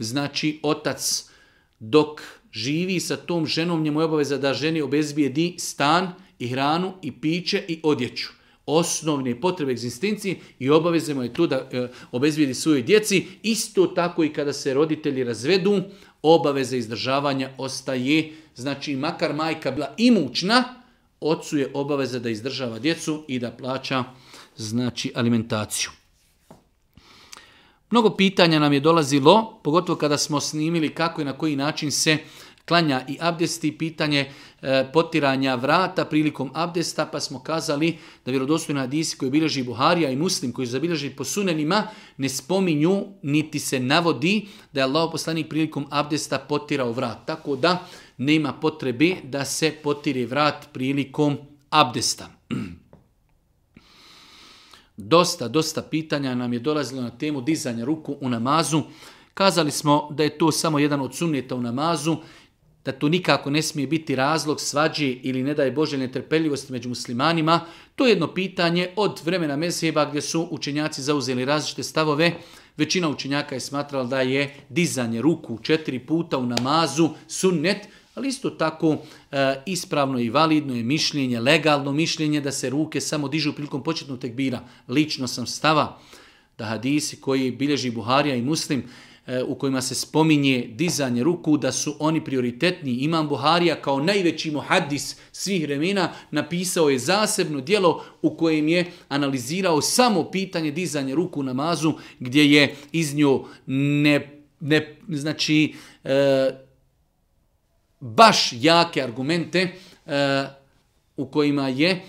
znači otac dok živi sa tom ženom njemu je obaveza da ženi obezbijedi stan i hranu i piće i odjeću osnovne potrebe egzistencije i obavezemo je tu da e, obezbijedi svoje djeci. Isto tako i kada se roditelji razvedu, obaveza izdržavanja ostaje. Znači, makar majka bila imućna, ocu je obaveza da izdržava djecu i da plaća znači alimentaciju. Mnogo pitanja nam je dolazilo, pogotovo kada smo snimili kako i na koji način se klanja i abdesti, pitanje e, potiranja vrata prilikom abdesta, pa smo kazali da vjerodostojna hadisi koji bilježi Buharija i Muslim, koji zabilježi po sunenima, ne spominju, niti se navodi da je Allah poslanik prilikom abdesta potirao vrat. Tako da nema potrebe da se potire vrat prilikom abdesta dosta, dosta pitanja nam je dolazilo na temu dizanja ruku u namazu. Kazali smo da je to samo jedan od sunnjeta u namazu, da to nikako ne smije biti razlog svađe ili ne daje Bože netrpeljivosti među muslimanima. To je jedno pitanje od vremena mezheba gdje su učenjaci zauzeli različite stavove. Većina učenjaka je smatrala da je dizanje ruku četiri puta u namazu sunnet, Ali isto tako e, ispravno i validno je mišljenje, legalno mišljenje da se ruke samo dižu prilikom početnog tekbira. Lično sam stava da hadisi koji bilježi Buharija i Muslim e, u kojima se spominje dizanje ruku, da su oni prioritetni. Imam Buharija kao najveći muhadis svih remena napisao je zasebno dijelo u kojem je analizirao samo pitanje dizanje ruku namazu gdje je iznio ne, ne, znači, e, baš jake argumente e, u kojima je e,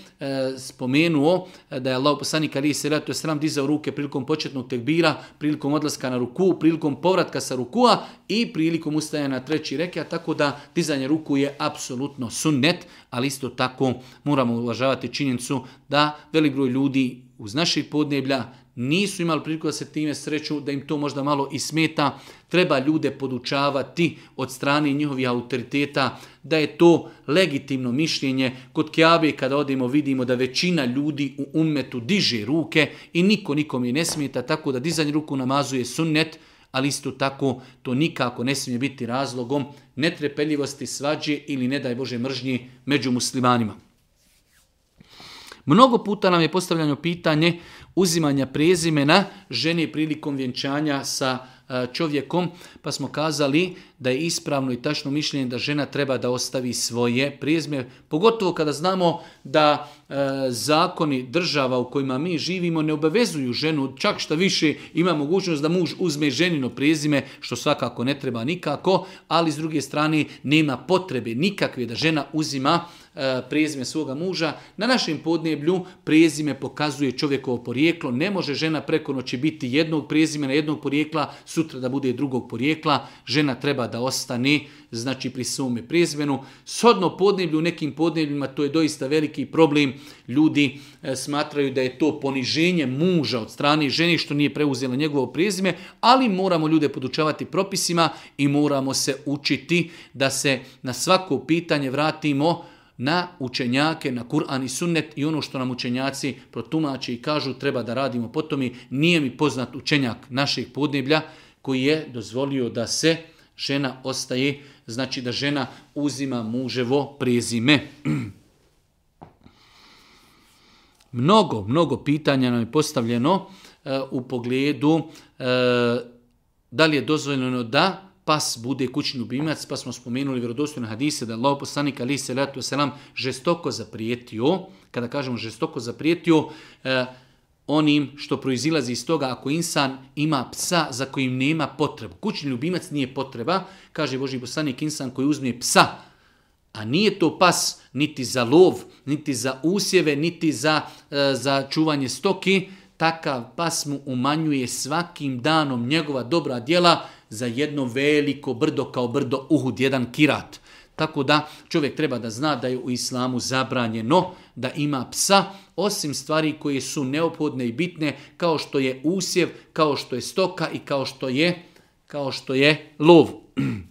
spomenuo e, da je Allah poslanik Ali Seratu Esram dizao ruke prilikom početnog tekbira, prilikom odlaska na ruku, prilikom povratka sa rukua i prilikom ustaja na treći reke, a tako da dizanje ruku je apsolutno sunnet, ali isto tako moramo uvažavati činjenicu da velik broj ljudi uz naših podneblja nisu imali priliku da se time sreću, da im to možda malo i smeta. Treba ljude podučavati od strane njihovih autoriteta da je to legitimno mišljenje. Kod Kjabe kada odemo vidimo da većina ljudi u ummetu diže ruke i niko nikom je ne smeta, tako da dizanje ruku namazuje sunnet, ali isto tako to nikako ne smije biti razlogom netrepeljivosti svađe ili ne daj Bože mržnje među muslimanima. Mnogo puta nam je postavljeno pitanje uzimanja prezimena žene prilikom vjenčanja sa eh, čovjekom, pa smo kazali da je ispravno i tačno mišljenje da žena treba da ostavi svoje prijezme, pogotovo kada znamo da e, zakoni država u kojima mi živimo ne obavezuju ženu, čak što više ima mogućnost da muž uzme ženino prijezime, što svakako ne treba nikako, ali s druge strane nema potrebe nikakve da žena uzima e, prijezime svoga muža. Na našem podneblju prijezime pokazuje čovjekovo porijeklo, ne može žena preko noći biti jednog prijezime na jednog porijekla, sutra da bude drugog porijekla, žena treba da ostane znači pri svome prizvenu. Sodno podneblju, nekim podnebljima to je doista veliki problem. Ljudi e, smatraju da je to poniženje muža od strane žene što nije preuzela njegovo prizme, ali moramo ljude podučavati propisima i moramo se učiti da se na svako pitanje vratimo na učenjake, na Kur'an i Sunnet i ono što nam učenjaci protumači i kažu treba da radimo po tome. Nije mi poznat učenjak našeg podneblja koji je dozvolio da se uh, žena ostaje, znači da žena uzima muževo prezime. Mnogo, mnogo pitanja nam je postavljeno e, u pogledu e, da li je dozvoljeno da pas bude kućni ljubimac, pa smo spomenuli vjerodostojno hadise da Allah poslanik ali se ratu selam žestoko zaprijetio, kada kažemo žestoko zaprijetio, e, onim što proizilazi iz toga ako insan ima psa za kojim nema potrebu. Kućni ljubimac nije potreba, kaže Boži poslanik insan koji uzme psa, a nije to pas niti za lov, niti za usjeve, niti za, e, za čuvanje stoki, takav pas mu umanjuje svakim danom njegova dobra djela za jedno veliko brdo kao brdo uhud, jedan kirat. Tako da čovjek treba da zna da je u islamu zabranjeno da ima psa, osim stvari koje su neophodne i bitne, kao što je usjev, kao što je stoka i kao što je kao što je lov.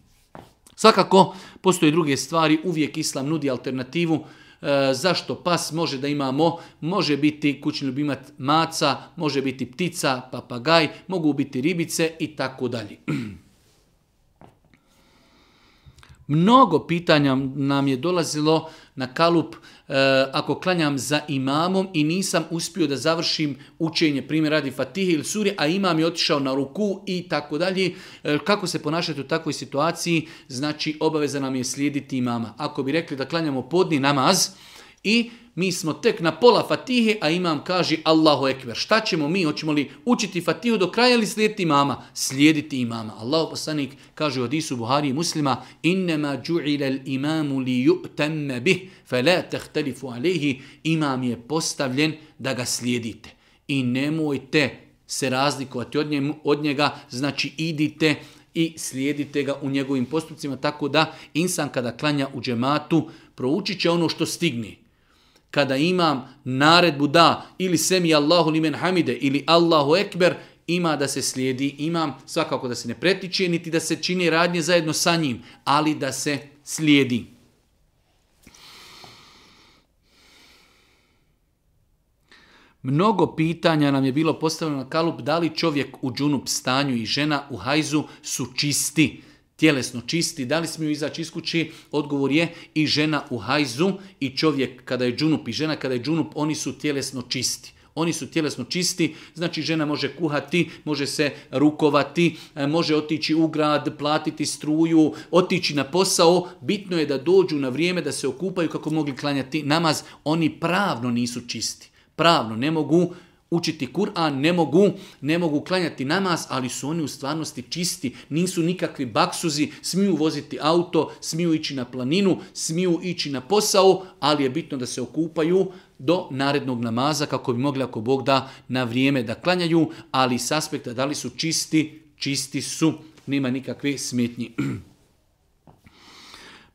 Svakako, postoje druge stvari, uvijek islam nudi alternativu, E, zašto pas može da imamo, može biti kućni ljubimac maca, može biti ptica, papagaj, mogu biti ribice i tako dalje. Mnogo pitanja nam je dolazilo na kalup e, ako klanjam za imamom i nisam uspio da završim učenje, primjer radi Fatihi ili Suri, a imam je otišao na ruku i tako dalje. E, kako se ponašati u takvoj situaciji? Znači, obaveza nam je slijediti imama. Ako bi rekli da klanjamo podni namaz, e, I mi smo tek na pola fatihe, a imam kaže Allahu ekber. Šta ćemo mi? Hoćemo li učiti fatihu do kraja ili slijediti imama? Slijediti imama. Allahu poslanik kaže u Adisu Buhari i muslima Innema ju'ile l'imamu li ju'temme bih, fe la tehtelifu alihi. Imam je postavljen da ga slijedite. I nemojte se razlikovati od, njemu, od njega, znači idite i slijedite ga u njegovim postupcima, tako da insan kada klanja u džematu, proučit će ono što stigne kada imam naredbu da ili semi Allahu limen hamide ili Allahu ekber ima da se slijedi imam svakako da se ne pretiče niti da se čini radnje zajedno sa njim ali da se slijedi Mnogo pitanja nam je bilo postavljeno na kalup da li čovjek u džunup stanju i žena u hajzu su čisti tjelesno čisti, da li smiju izaći iz kući, odgovor je i žena u hajzu i čovjek kada je džunup i žena kada je džunup, oni su tjelesno čisti. Oni su tjelesno čisti, znači žena može kuhati, može se rukovati, e, može otići u grad, platiti struju, otići na posao. Bitno je da dođu na vrijeme da se okupaju kako mogli klanjati namaz. Oni pravno nisu čisti. Pravno ne mogu, učiti Kur'an, ne mogu, ne mogu klanjati namaz, ali su oni u stvarnosti čisti, nisu nikakvi baksuzi, smiju voziti auto, smiju ići na planinu, smiju ići na posao, ali je bitno da se okupaju do narednog namaza kako bi mogli ako Bog da na vrijeme da klanjaju, ali s aspekta da li su čisti, čisti su, nema nikakve smetnje.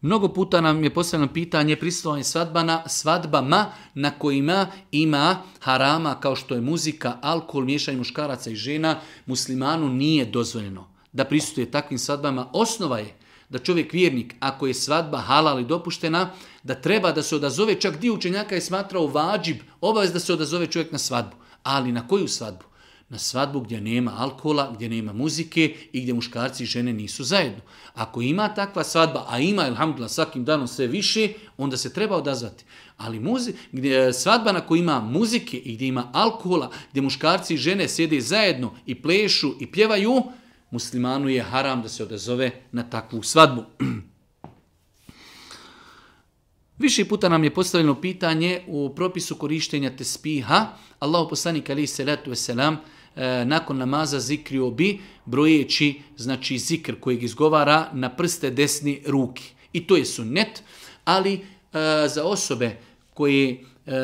Mnogo puta nam je postavljeno pitanje prisutovanje svadbana, svadbama na kojima ima harama kao što je muzika, alkohol, miješanje muškaraca i žena, muslimanu nije dozvoljeno da prisutuje takvim svadbama. Osnova je da čovjek vjernik, ako je svadba halal i dopuštena, da treba da se odazove, čak dio učenjaka je smatrao vađib, obavez da se odazove čovjek na svadbu. Ali na koju svadbu? na svadbu gdje nema alkohola, gdje nema muzike i gdje muškarci i žene nisu zajedno. Ako ima takva svadba, a ima, ilhamdulillah, svakim danom sve više, onda se treba odazvati. Ali muzi, gdje, e, svadba na kojoj ima muzike i gdje ima alkohola, gdje muškarci i žene sjede zajedno i plešu i pjevaju, muslimanu je haram da se odazove na takvu svadbu. Više puta nam je postavljeno pitanje u propisu korištenja tespiha. Allahu poslanik ali se letu veselam, selam E, nakon namaza zikrio bi brojeći znači zikr kojeg izgovara na prste desni ruki. I to je sunnet, ali e, za osobe koje e,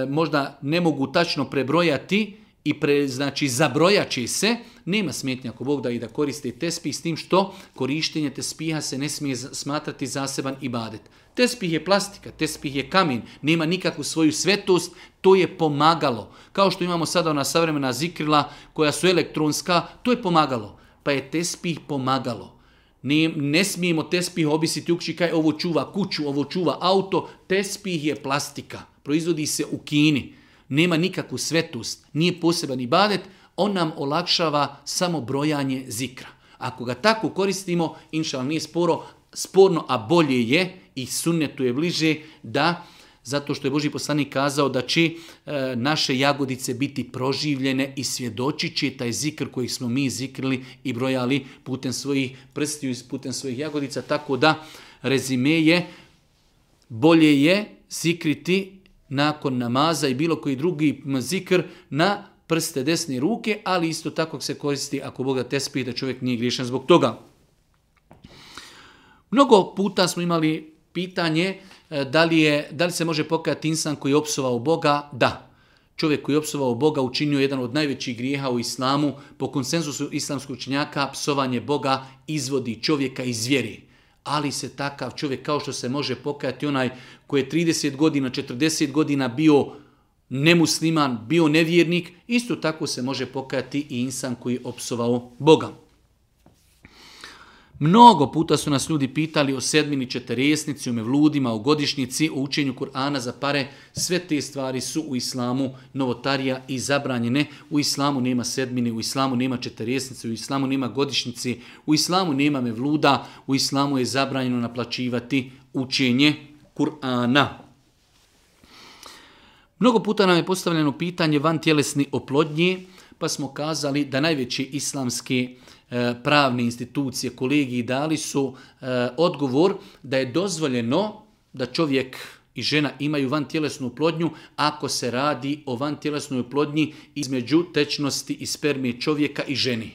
možda ne mogu tačno prebrojati i pre, znači zabrojači se, nema smetnja ako Bog da i da koriste tespih s tim što korištenje tespiha se ne smije smatrati zaseban ibadet. Tespih je plastika, tespih je kamen, nema nikakvu svoju svetost, To je pomagalo. Kao što imamo sada ona savremena zikrila koja su elektronska, to je pomagalo. Pa je tespih pomagalo. Ne, ne smijemo tespih obisiti u kući kaj ovo čuva kuću, ovo čuva auto. Tespih je plastika. Proizvodi se u Kini. Nema nikakvu svetost. Nije poseban i badet. On nam olakšava samo brojanje zikra. Ako ga tako koristimo, inšal nije sporo, sporno, a bolje je i sunnetu je bliže da zato što je Boži poslanik kazao da će e, naše jagodice biti proživljene i svjedoći će taj zikr koji smo mi zikrili i brojali putem svojih prstiju i putem svojih jagodica. Tako da rezime je, bolje je zikriti nakon namaza i bilo koji drugi zikr na prste desne ruke, ali isto tako se koristi ako Boga te spije da čovjek nije grišan zbog toga. Mnogo puta smo imali pitanje E, da li, je, da li se može pokajati insan koji je opsovao Boga? Da. Čovjek koji je opsovao Boga učinio jedan od najvećih grijeha u islamu. Po konsenzusu islamskog činjaka, psovanje Boga izvodi čovjeka iz vjeri. Ali se takav čovjek kao što se može pokajati onaj koji je 30 godina, 40 godina bio nemusliman, bio nevjernik, isto tako se može pokajati i insan koji je opsovao Boga. Mnogo puta su nas ljudi pitali o sedmini četiresnici, o mevludima, o godišnjici, o učenju Kur'ana za pare. Sve te stvari su u islamu novotarija i zabranjene. U islamu nema sedmine, u islamu nema četiresnice, u islamu nema godišnjici, u islamu nema mevluda, u islamu je zabranjeno naplaćivati učenje Kur'ana. Mnogo puta nam je postavljeno pitanje van tjelesni oplodnji, pa smo kazali da najveći islamski oplodnji E, pravne institucije, kolegi dali su e, odgovor da je dozvoljeno da čovjek i žena imaju van tjelesnu plodnju ako se radi o van tjelesnoj plodnji između tečnosti i spermije čovjeka i ženi.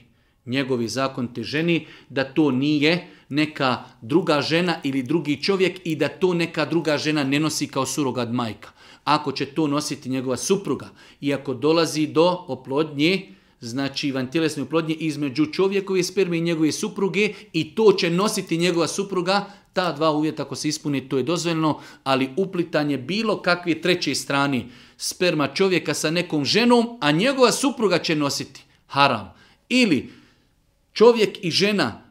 Njegovi zakon te ženi da to nije neka druga žena ili drugi čovjek i da to neka druga žena ne nosi kao surogad majka. Ako će to nositi njegova supruga i ako dolazi do oplodnje, znači van tjelesne uplodnje između čovjekove sperme i njegove supruge i to će nositi njegova supruga, ta dva uvjeta ako se ispuni to je dozvoljeno, ali uplitanje bilo kakve treće strani sperma čovjeka sa nekom ženom, a njegova supruga će nositi haram. Ili čovjek i žena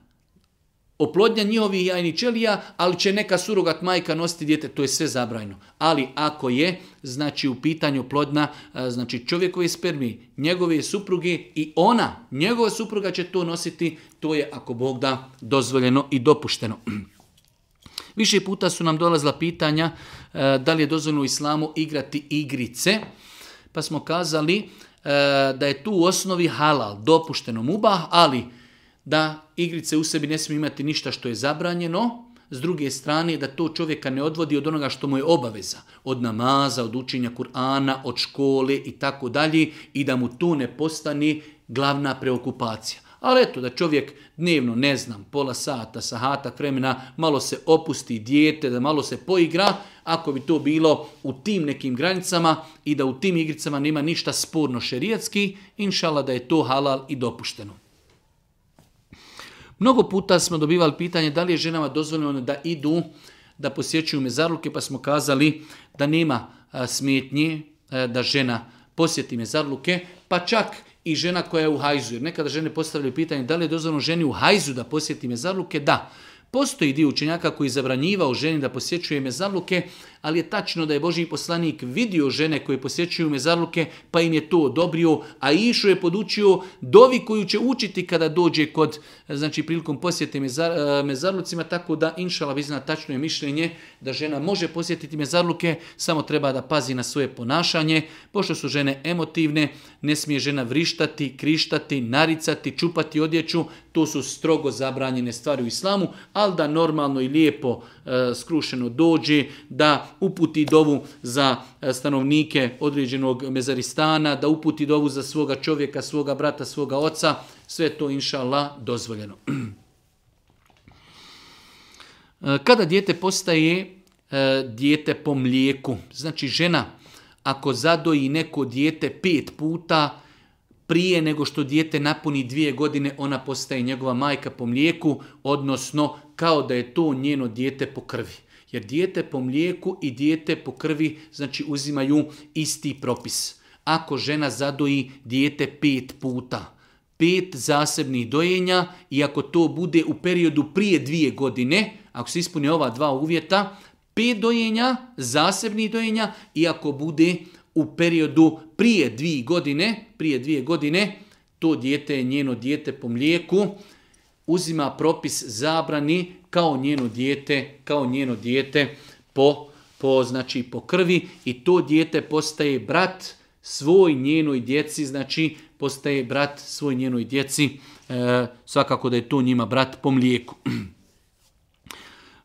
oplodnja njihovih jajni čelija, ali će neka surogat majka nositi djete, to je sve zabrajno. Ali ako je, znači u pitanju plodna, znači čovjekove spermi, njegove supruge i ona, njegova supruga će to nositi, to je ako Bog da dozvoljeno i dopušteno. Više puta su nam dolazla pitanja da li je dozvoljeno u islamu igrati igrice, pa smo kazali da je tu u osnovi halal, dopušteno mubah, ali da igrice u sebi ne smije imati ništa što je zabranjeno, s druge strane da to čovjeka ne odvodi od onoga što mu je obaveza, od namaza, od učenja Kur'ana, od škole i tako dalje i da mu to ne postani glavna preokupacija. Ali eto, da čovjek dnevno, ne znam, pola sata, sahata, vremena, malo se opusti dijete, da malo se poigra, ako bi to bilo u tim nekim granicama i da u tim igricama nema ništa sporno šerijatski, inšala da je to halal i dopušteno. Mnogo puta smo dobivali pitanje da li je ženama dozvoljeno da idu da posjećuju mezarluke, pa smo kazali da nema smetnje da žena posjeti mezarluke, pa čak i žena koja je u hajzu. Jer nekada žene postavljaju pitanje da li je dozvoljeno ženi u hajzu da posjeti mezarluke, da. Postoji dio učenjaka koji zabranjivao ženi da posjećuje mezarluke, ali je tačno da je Boži poslanik vidio žene koje posjećuju mezarluke, pa im je to odobrio, a Išu je podučio dovi koju će učiti kada dođe kod, znači, prilikom posjete mezar, e, mezarlucima, tako da, inšala, vizna, tačno je mišljenje da žena može posjetiti mezarluke, samo treba da pazi na svoje ponašanje, pošto su žene emotivne, ne smije žena vrištati, krištati, naricati, čupati odjeću, to su strogo zabranjene stvari u islamu, ali da normalno i lijepo e, skrušeno dođe, da uputi dovu za e, stanovnike određenog mezaristana, da uputi dovu za svoga čovjeka, svoga brata, svoga oca, sve to inša Allah dozvoljeno. E, kada dijete postaje e, dijete po mlijeku, znači žena, ako zadoji neko dijete pet puta, prije nego što dijete napuni dvije godine, ona postaje njegova majka po mlijeku, odnosno kao da je to njeno dijete po krvi. Jer dijete po mlijeku i dijete po krvi znači uzimaju isti propis. Ako žena zadoji dijete pet puta, pet zasebnih dojenja i ako to bude u periodu prije dvije godine, ako se ispune ova dva uvjeta, pet dojenja, zasebnih dojenja i ako bude u periodu prije dvije godine, prije dvije godine, to dijete je njeno dijete po mlijeku, uzima propis zabrani kao njeno dijete, kao njeno dijete po po znači po krvi i to dijete postaje brat svoj njenoj djeci, znači postaje brat svoj njenoj djeci, e, svakako da je to njima brat po mlijeku.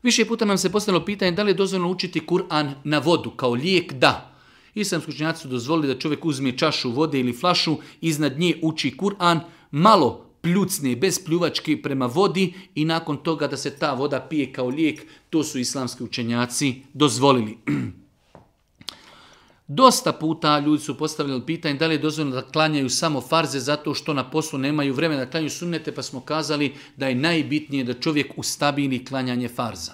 Više puta nam se postavilo pitanje da li je dozvoljno učiti Kur'an na vodu kao lijek, da. Islam skučenjaci su dozvolili da čovjek uzme čašu vode ili flašu, iznad nje uči Kur'an, malo pljucne bez pljuvačke prema vodi i nakon toga da se ta voda pije kao lijek, to su islamski učenjaci dozvolili. Dosta puta ljudi su postavljali pitanje da li je dozvoljeno da klanjaju samo farze zato što na poslu nemaju vremena da klanjaju sunnete pa smo kazali da je najbitnije da čovjek ustabili klanjanje farza.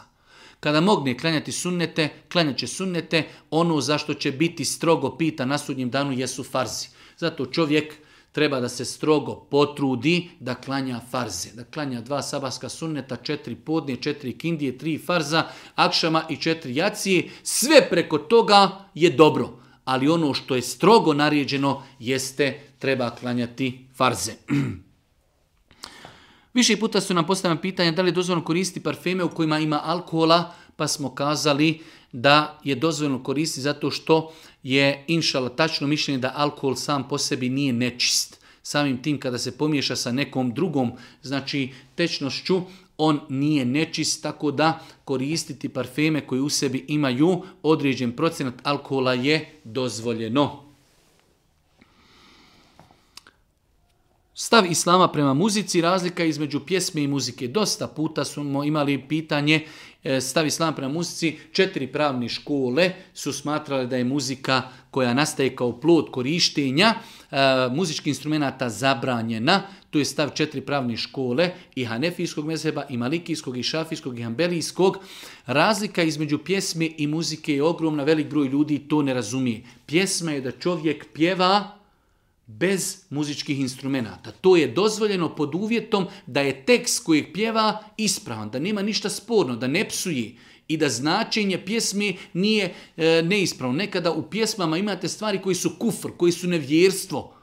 Kada mogne klanjati sunnete, klanjaće sunnete, ono zašto će biti strogo pita na sudnjem danu jesu farzi. Zato čovjek treba da se strogo potrudi da klanja farze. Da klanja dva sabahska sunneta, četiri podnije, četiri kindije, tri farza, akšama i četiri jacije. Sve preko toga je dobro, ali ono što je strogo naređeno jeste treba klanjati farze. Više puta su nam postavljena pitanja da li je dozvoljno koristiti parfeme u kojima ima alkohola, pa smo kazali da je dozvoljno koristiti zato što je, inšala, tačno mišljenje da alkohol sam po sebi nije nečist. Samim tim kada se pomiješa sa nekom drugom, znači tečnošću, on nije nečist, tako da koristiti parfeme koji u sebi imaju određen procenat alkohola je dozvoljeno. Stav islama prema muzici, razlika između pjesme i muzike. Dosta puta smo imali pitanje E, stavi islam prema muzici, četiri pravne škole su smatrale da je muzika koja nastaje kao plod korištenja e, muzičkih instrumenta zabranjena, tu je stav četiri pravne škole i hanefijskog mezheba, i malikijskog, i šafijskog, i hambelijskog. Razlika između pjesme i muzike je ogromna, velik broj ljudi to ne razumije. Pjesma je da čovjek pjeva bez muzičkih instrumenta. To je dozvoljeno pod uvjetom da je tekst kojeg pjeva ispravan, da nema ništa sporno, da ne psuji i da značenje pjesme nije e, neispravno. Nekada u pjesmama imate stvari koji su kufr, koji su nevjerstvo.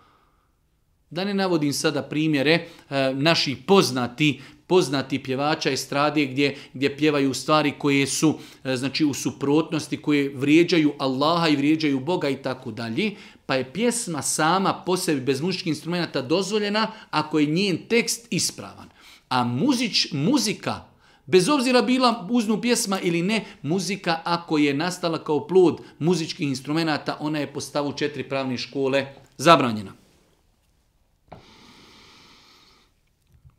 Da ne navodim sada primjere e, naši poznati poznati pjevača i strade gdje gdje pjevaju stvari koje su e, znači u suprotnosti koje vrijeđaju Allaha i vrijeđaju Boga i tako dalje pa je pjesma sama po sebi bez muzičkih instrumenta dozvoljena ako je njen tekst ispravan. A muzič, muzika, bez obzira bila uznu pjesma ili ne, muzika ako je nastala kao plod muzičkih instrumenta, ona je po stavu četiri pravne škole zabranjena.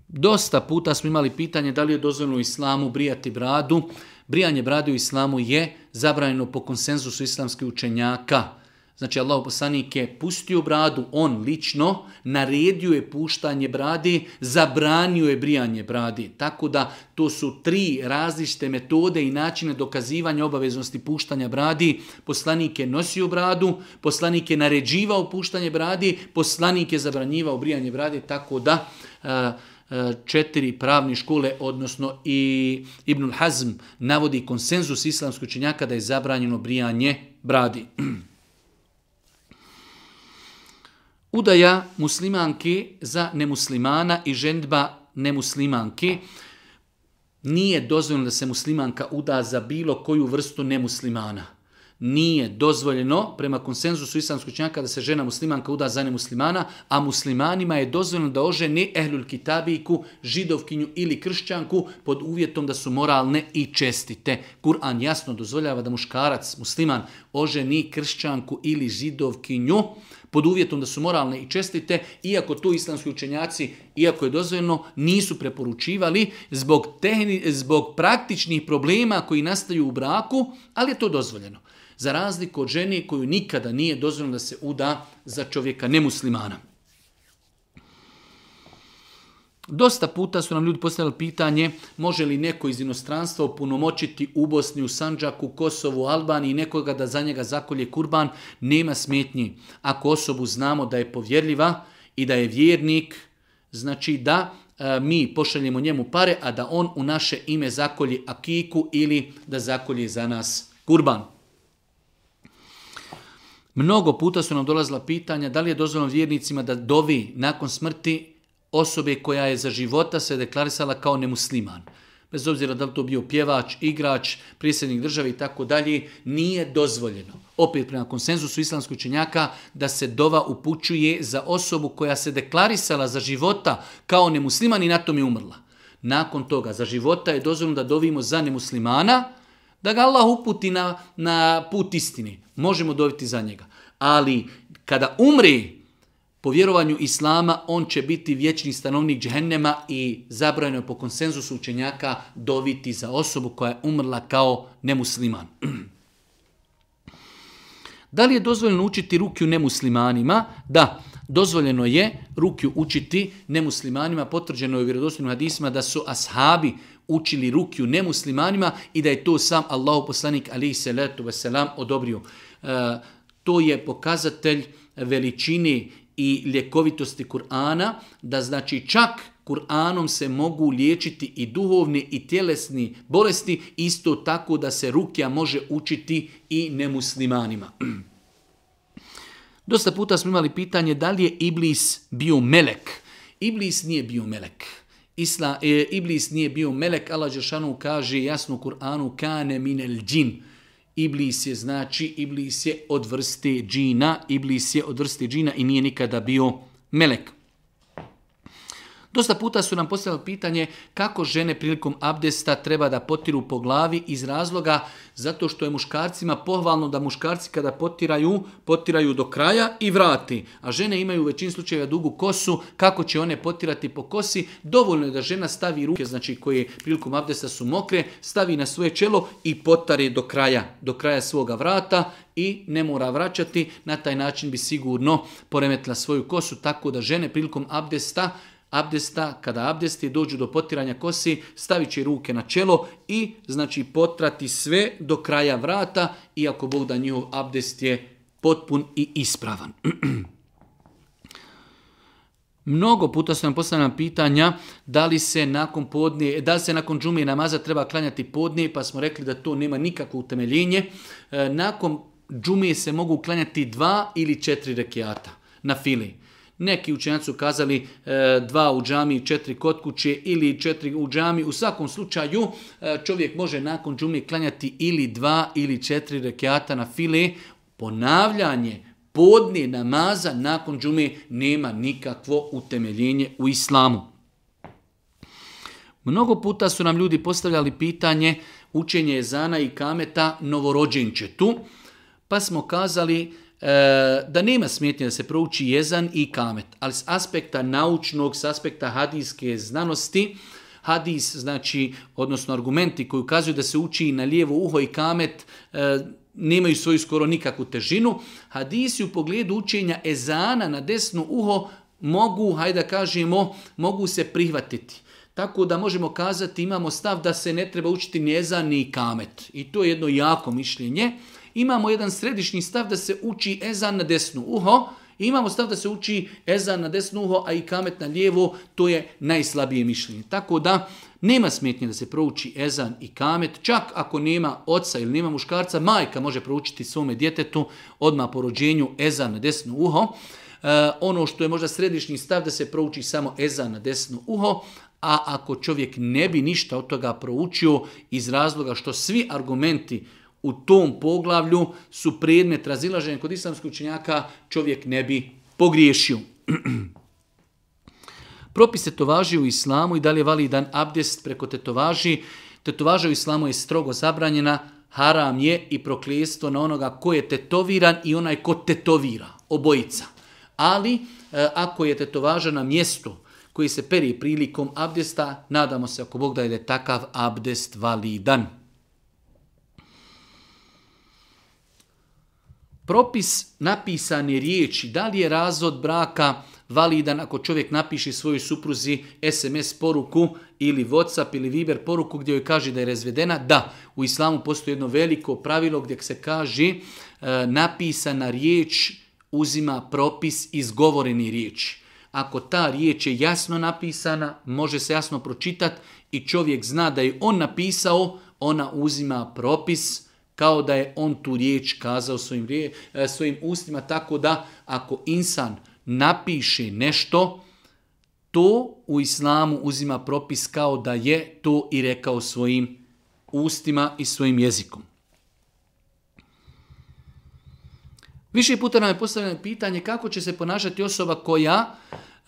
Dosta puta smo imali pitanje da li je dozvoljeno islamu brijati bradu. Brijanje brade u islamu je zabranjeno po konsenzusu islamskih učenjaka. Znači, Allah poslanik je pustio bradu, on lično naredio je puštanje brade, zabranio je brijanje brade. Tako da to su tri različite metode i načine dokazivanja obaveznosti puštanja bradi. Poslanik je nosio bradu, poslanik je naređivao puštanje bradi, poslanik je zabranjivao brijanje brade, tako da e, e, četiri pravni škole, odnosno i Ibnul Hazm, navodi konsenzus islamskoj činjaka da je zabranjeno brijanje bradi. Udaja muslimanke za nemuslimana i ženba nemuslimanke nije dozvoljeno da se muslimanka uda za bilo koju vrstu nemuslimana nije dozvoljeno prema konsenzusu islamskoj činjaka da se žena muslimanka uda za muslimana, a muslimanima je dozvoljeno da ožene ehlul kitabijku, židovkinju ili kršćanku pod uvjetom da su moralne i čestite. Kur'an jasno dozvoljava da muškarac, musliman, oženi kršćanku ili židovkinju pod uvjetom da su moralne i čestite, iako tu islamski učenjaci, iako je dozvoljeno, nisu preporučivali zbog, tehni, zbog praktičnih problema koji nastaju u braku, ali je to dozvoljeno za razliku od žene koju nikada nije dozvoljeno da se uda za čovjeka nemuslimana. Dosta puta su nam ljudi postavili pitanje može li neko iz inostranstva opunomoćiti u Bosni, u Sanđaku, Kosovu, Albaniji i nekoga da za njega zakolje kurban, nema smetnji. Ako osobu znamo da je povjerljiva i da je vjernik, znači da e, mi pošaljemo njemu pare, a da on u naše ime zakolje akiku ili da zakolje za nas kurban. Mnogo puta su nam dolazila pitanja da li je dozvoljeno vjernicima da dovi nakon smrti osobe koja je za života se deklarisala kao nemusliman. Bez obzira da li to bio pjevač, igrač, prijesednik države i tako dalje, nije dozvoljeno. Opet prema konsenzusu islamskoj činjaka da se dova upućuje za osobu koja se deklarisala za života kao nemusliman i na tom je umrla. Nakon toga, za života je dozvoljeno da dovimo za nemuslimana, da ga Allah uputi na, na put istini možemo dobiti za njega. Ali kada umri po vjerovanju Islama, on će biti vječni stanovnik džhennema i zabrano je po konsenzusu učenjaka dobiti za osobu koja je umrla kao nemusliman. Da li je dozvoljeno učiti rukju nemuslimanima? Da, dozvoljeno je rukju učiti nemuslimanima. Potvrđeno je u vjerodostinu hadisma da su ashabi učili rukju nemuslimanima i da je to sam Allahu poslanik alihi salatu wasalam odobrio. E, to je pokazatelj veličine i ljekovitosti Kur'ana, da znači čak Kur'anom se mogu liječiti i duhovni i tjelesni bolesti, isto tako da se rukja može učiti i nemuslimanima. Dosta puta smo imali pitanje da li je Iblis bio melek. Iblis nije bio melek. Isla, e, iblis nije bio melek, Allah Đešanu kaže jasno u Kur'anu, kane minel džin. Iblis je znači, iblis je od vrste džina, iblis je od vrste džina i nije nikada bio melek. Dosta puta su nam postavili pitanje kako žene prilikom abdesta treba da potiru po glavi iz razloga zato što je muškarcima pohvalno da muškarci kada potiraju, potiraju do kraja i vrati. A žene imaju u većin slučajeva dugu kosu, kako će one potirati po kosi? Dovoljno je da žena stavi ruke, znači koje prilikom abdesta su mokre, stavi na svoje čelo i potari do kraja, do kraja svoga vrata i ne mora vraćati. Na taj način bi sigurno poremetila svoju kosu, tako da žene prilikom abdesta potiraju abdesta, kada abdesti dođu do potiranja kosi, stavit će ruke na čelo i znači potrati sve do kraja vrata, iako Bog da njihov abdest je potpun i ispravan. Mnogo puta sam postavljena pitanja da li se nakon podnije, da se nakon džume i namaza treba klanjati podnije, pa smo rekli da to nema nikakvo utemeljenje. E, nakon džume se mogu klanjati dva ili četiri rekiata na fili. E, Neki učenjaci su kazali e, dva u džami i četiri kod kuće ili četiri u džami. U svakom slučaju e, čovjek može nakon džumi klanjati ili dva ili četiri rekiata na file. Ponavljanje podne namaza nakon džume nema nikakvo utemeljenje u islamu. Mnogo puta su nam ljudi postavljali pitanje učenje Ezana i Kameta novorođenčetu, pa smo kazali E, da nema smjetnje da se prouči jezan i kamet, ali s aspekta naučnog, s aspekta hadijske znanosti, hadis, znači, odnosno argumenti koji ukazuju da se uči na lijevo uho i kamet, e, nemaju svoju skoro nikakvu težinu. Hadisi u pogledu učenja ezana na desno uho mogu, hajde da kažemo, mogu se prihvatiti. Tako da možemo kazati, imamo stav da se ne treba učiti ni ezan ni kamet. I to je jedno jako mišljenje. E, imamo jedan središnji stav da se uči ezan na desnu uho, imamo stav da se uči ezan na desnu uho, a i kamet na lijevo, to je najslabije mišljenje. Tako da, nema smetnje da se prouči ezan i kamet, čak ako nema oca ili nema muškarca, majka može proučiti svome djetetu odma po rođenju ezan na desnu uho. E, ono što je možda središnji stav da se prouči samo ezan na desnu uho, a ako čovjek ne bi ništa od toga proučio iz razloga što svi argumenti u tom poglavlju su predmet razilaženja kod islamskog učenjaka, čovjek ne bi pogriješio. Propis tetovaži u islamu i da li je validan abdest preko tetovaži. Tetovaža u islamu je strogo zabranjena, haram je i proklijestvo na onoga ko je tetoviran i onaj ko tetovira, obojica. Ali e, ako je tetovaža na mjestu koji se peri prilikom abdesta, nadamo se ako Bog da je takav abdest validan. Propis napisane riječi, da li je razvod braka validan ako čovjek napiše svojoj supruzi SMS poruku ili Whatsapp ili Viber poruku gdje joj kaže da je razvedena? Da, u islamu postoji jedno veliko pravilo gdje se kaže e, napisana riječ uzima propis izgovoreni riječi. Ako ta riječ je jasno napisana, može se jasno pročitati i čovjek zna da je on napisao, ona uzima propis izgovoreni kao da je on tu riječ kazao svojim, rije, e, svojim ustima, tako da ako insan napiše nešto, to u islamu uzima propis kao da je to i rekao svojim ustima i svojim jezikom. Više puta nam je postavljeno pitanje kako će se ponašati osoba koja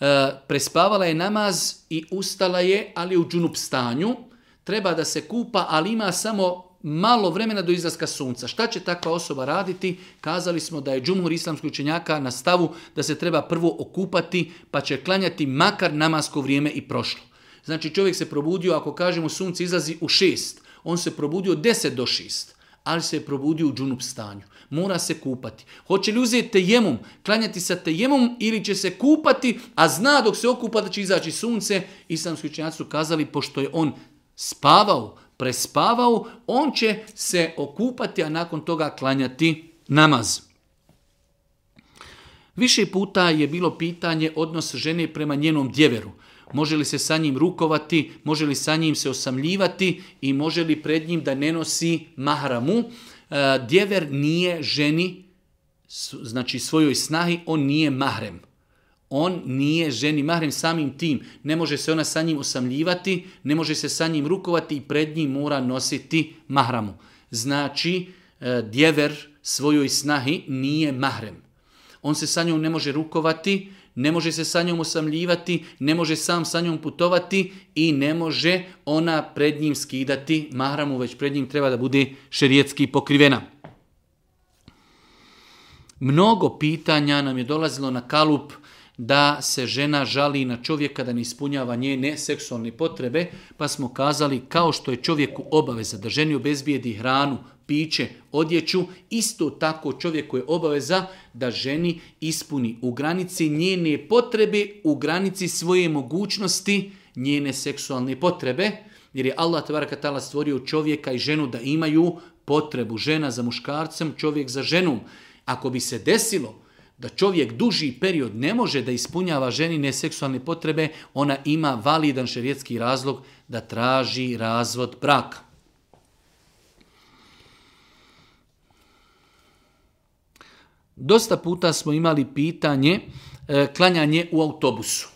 e, prespavala je namaz i ustala je, ali u džunup stanju, treba da se kupa, ali ima samo malo vremena do izlaska sunca. Šta će takva osoba raditi? Kazali smo da je džumhur islamskog učenjaka na stavu da se treba prvo okupati pa će klanjati makar namasko vrijeme i prošlo. Znači čovjek se probudio, ako kažemo sunce izlazi u 6, on se probudio 10 do 6, ali se je probudio u džunup stanju. Mora se kupati. Hoće li uzeti tejemom, klanjati sa tejemom ili će se kupati, a zna dok se okupa da će izaći sunce, islamski učenjaci su kazali, pošto je on spavao, prespavao, on će se okupati, a nakon toga klanjati namaz. Više puta je bilo pitanje odnos žene prema njenom djeveru. Može li se sa njim rukovati, može li sa njim se osamljivati i može li pred njim da ne nosi mahramu. E, djever nije ženi, znači svojoj snahi, on nije mahrem on nije ženi mahrem samim tim, ne može se ona sa njim osamljivati, ne može se sa njim rukovati i pred njim mora nositi mahramu. Znači, e, djever svojoj snahi nije mahrem. On se sa njom ne može rukovati, ne može se sa njom osamljivati, ne može sam sa njom putovati i ne može ona pred njim skidati mahramu, već pred njim treba da bude šerijetski pokrivena. Mnogo pitanja nam je dolazilo na kalup uh, da se žena žali na čovjeka da ne ispunjava njene seksualne potrebe, pa smo kazali kao što je čovjeku obaveza da ženi obezbijedi hranu, piće, odjeću, isto tako čovjeku je obaveza da ženi ispuni u granici njene potrebe, u granici svoje mogućnosti njene seksualne potrebe, jer je Allah tala stvorio čovjeka i ženu da imaju potrebu žena za muškarcem, čovjek za ženom. Ako bi se desilo, da čovjek duži period ne može da ispunjava ženi neseksualne potrebe, ona ima validan šerijetski razlog da traži razvod braka. Dosta puta smo imali pitanje e, klanjanje u autobusu.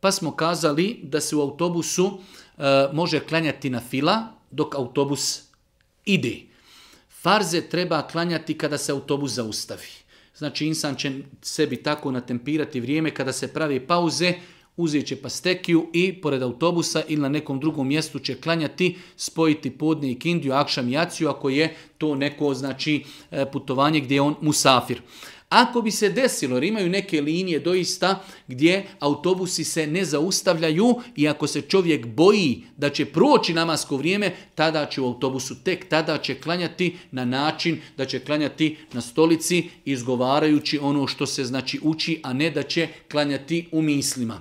Pa smo kazali da se u autobusu e, može klanjati na fila dok autobus ide. Farze treba klanjati kada se autobus zaustavi. Znači insan će sebi tako natempirati vrijeme kada se pravi pauze, uzet će pastekiju i pored autobusa ili na nekom drugom mjestu će klanjati, spojiti podne i kindiju, akšam i aciju, ako je to neko znači, e, putovanje gdje je on musafir. Ako bi se desilo, jer imaju neke linije doista gdje autobusi se ne zaustavljaju i ako se čovjek boji da će proći namasko vrijeme, tada će u autobusu tek tada će klanjati na način da će klanjati na stolici izgovarajući ono što se znači uči, a ne da će klanjati u mislima.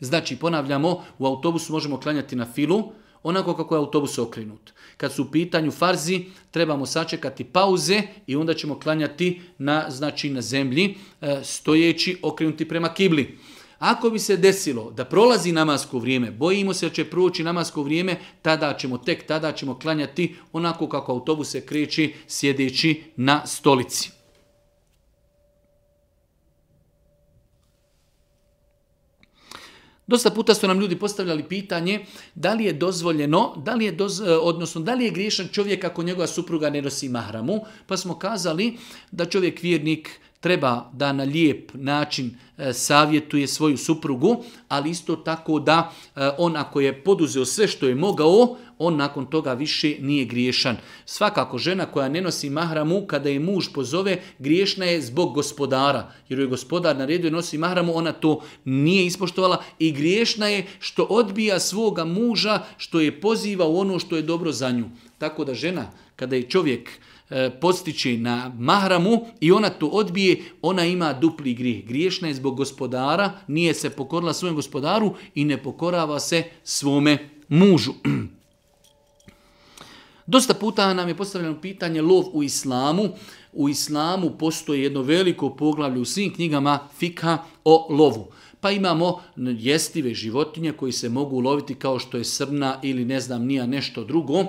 Znači, ponavljamo, u autobusu možemo klanjati na filu, onako kako je autobus okrenut kad su u pitanju farzi, trebamo sačekati pauze i onda ćemo klanjati na, znači, na zemlji e, stojeći okrenuti prema kibli. Ako bi se desilo da prolazi namasko vrijeme, bojimo se da će proći namasko vrijeme, tada ćemo tek, tada ćemo klanjati onako kako autobus se kreći sjedeći na stolici. Dosta puta su nam ljudi postavljali pitanje da li je dozvoljeno, da li je doz, e, odnosno da li je griješan čovjek ako njegova supruga ne nosi mahramu, pa smo kazali da čovjek vjernik treba da na lijep način e, savjetuje svoju suprugu, ali isto tako da e, on ako je poduzeo sve što je mogao, on nakon toga više nije griješan. Svakako žena koja ne nosi mahramu, kada je muž pozove, griješna je zbog gospodara. Jer je gospodar na redu nosi mahramu, ona to nije ispoštovala i griješna je što odbija svoga muža, što je poziva u ono što je dobro za nju. Tako da žena, kada je čovjek... E, E, postiče na mahramu i ona to odbije, ona ima dupli grijeh. Griješna je zbog gospodara, nije se pokorila svojem gospodaru i ne pokorava se svome mužu. Dosta puta nam je postavljeno pitanje lov u islamu. U islamu postoje jedno veliko poglavlje u svim knjigama fikha o lovu. Pa imamo jestive životinje koji se mogu loviti kao što je srna ili ne znam nija nešto drugo, e,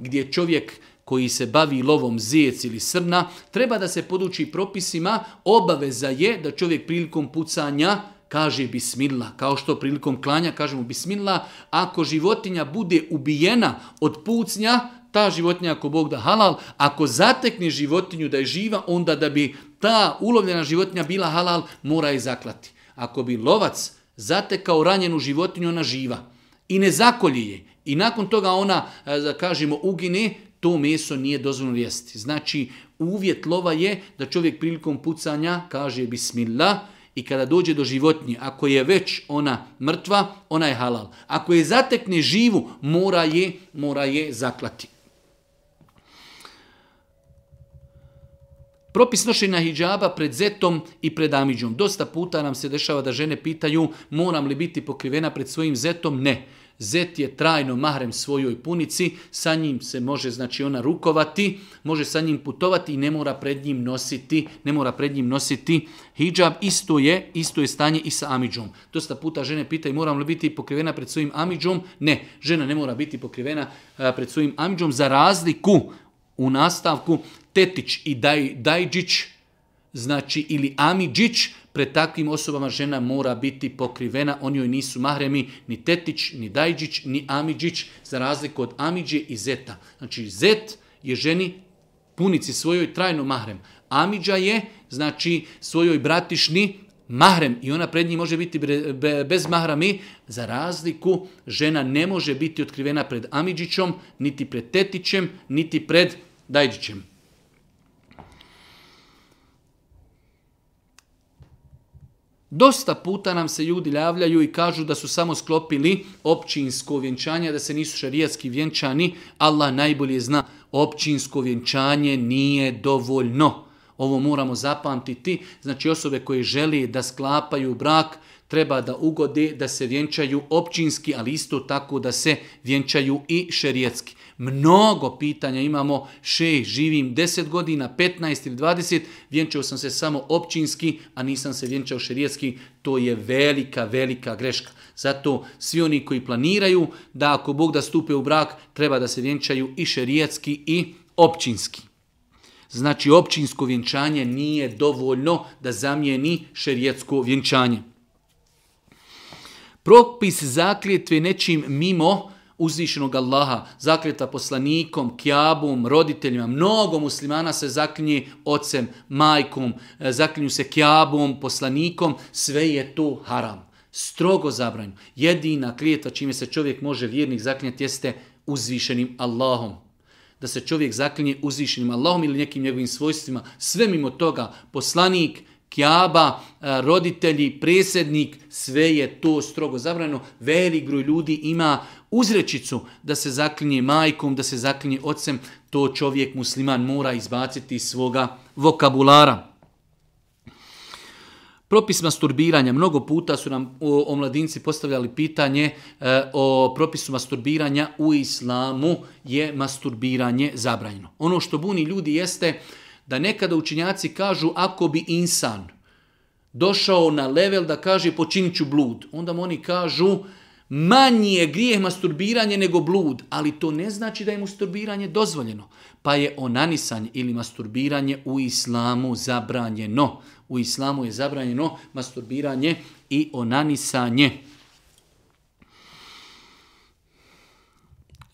gdje čovjek koji se bavi lovom zijec ili srna, treba da se poduči propisima, obaveza je da čovjek prilikom pucanja kaže bismillah, kao što prilikom klanja kažemo bismillah, ako životinja bude ubijena od pucnja, ta životinja ako Bog da halal, ako zatekne životinju da je živa, onda da bi ta ulovljena životinja bila halal, mora je zaklati. Ako bi lovac zatekao ranjenu životinju, ona živa i ne zakolje je. I nakon toga ona, e, da kažemo, ugine, to meso nije dozvoljno jesti. Znači, uvjet lova je da čovjek prilikom pucanja kaže bismillah i kada dođe do životinje, ako je već ona mrtva, ona je halal. Ako je zatekne živu, mora je, mora je zaklati. Propis nošenja hijjaba pred zetom i pred amiđom. Dosta puta nam se dešava da žene pitaju moram li biti pokrivena pred svojim zetom? Ne. Zet je trajno mahrem svojoj punici, sa njim se može znači ona rukovati, može sa njim putovati i ne mora pred njim nositi, ne mora pred njim nositi hidžab, isto je, isto je stanje i sa amidžom. Dosta puta žene pitaju moram li biti pokrivena pred svojim amidžom? Ne, žena ne mora biti pokrivena pred svojim amidžom za razliku u nastavku Tetić i Daj, Dajđić, znači ili Amidžić, pred takvim osobama žena mora biti pokrivena, oni joj nisu mahremi, ni Tetić, ni Dajđić, ni Amidžić, za razliku od Amidže i Zeta. Znači Zet je ženi punici svojoj trajno mahrem. Amidža je, znači svojoj bratišni, mahrem i ona pred njim može biti bez mahrami, za razliku žena ne može biti otkrivena pred Amidžićom, niti pred Tetićem, niti pred Dajđićem. Dosta puta nam se ljudi javljaju i kažu da su samo sklopili općinsko vjenčanje, da se nisu šarijatski vjenčani. Allah najbolje zna, općinsko vjenčanje nije dovoljno. Ovo moramo zapamtiti. Znači osobe koje želi da sklapaju brak treba da ugode da se vjenčaju općinski, ali isto tako da se vjenčaju i šerijetski. Mnogo pitanja imamo, še živim 10 godina, 15 ili 20, vjenčao sam se samo općinski, a nisam se vjenčao šerijetski, to je velika, velika greška. Zato svi oni koji planiraju da ako Bog da stupe u brak, treba da se vjenčaju i šerijetski i općinski. Znači, općinsko vjenčanje nije dovoljno da zamijeni šerijetsko vjenčanje. Propis zakljetve nečim mimo uzvišenog Allaha, zakljeta poslanikom, kjabom, roditeljima, mnogo muslimana se zaklinje ocem, majkom, e, zaklinju se kjabom, poslanikom, sve je to haram. Strogo zabranju. Jedina klijeta čime se čovjek može vjernik zaklinjati jeste uzvišenim Allahom da se čovjek zaklinje uzvišenim Allahom ili nekim njegovim svojstvima, sve mimo toga, poslanik, kjaba, e, roditelji, presednik, sve je to strogo zabrano. Velik broj ljudi ima uzrečicu da se zaklinje majkom, da se zaklinje ocem, to čovjek musliman mora izbaciti iz svoga vokabulara. Propis masturbiranja, mnogo puta su nam omladinci postavljali pitanje e, o propisu masturbiranja u islamu je masturbiranje zabranjeno. Ono što buni ljudi jeste da nekada učinjaci kažu ako bi insan došao na level da kaže počinit ću blud, onda mu oni kažu e, manji je grijeh masturbiranje nego blud, ali to ne znači da je masturbiranje dozvoljeno. Pa je onanisanje ili masturbiranje u islamu zabranjeno. U islamu je zabranjeno masturbiranje i onanisanje.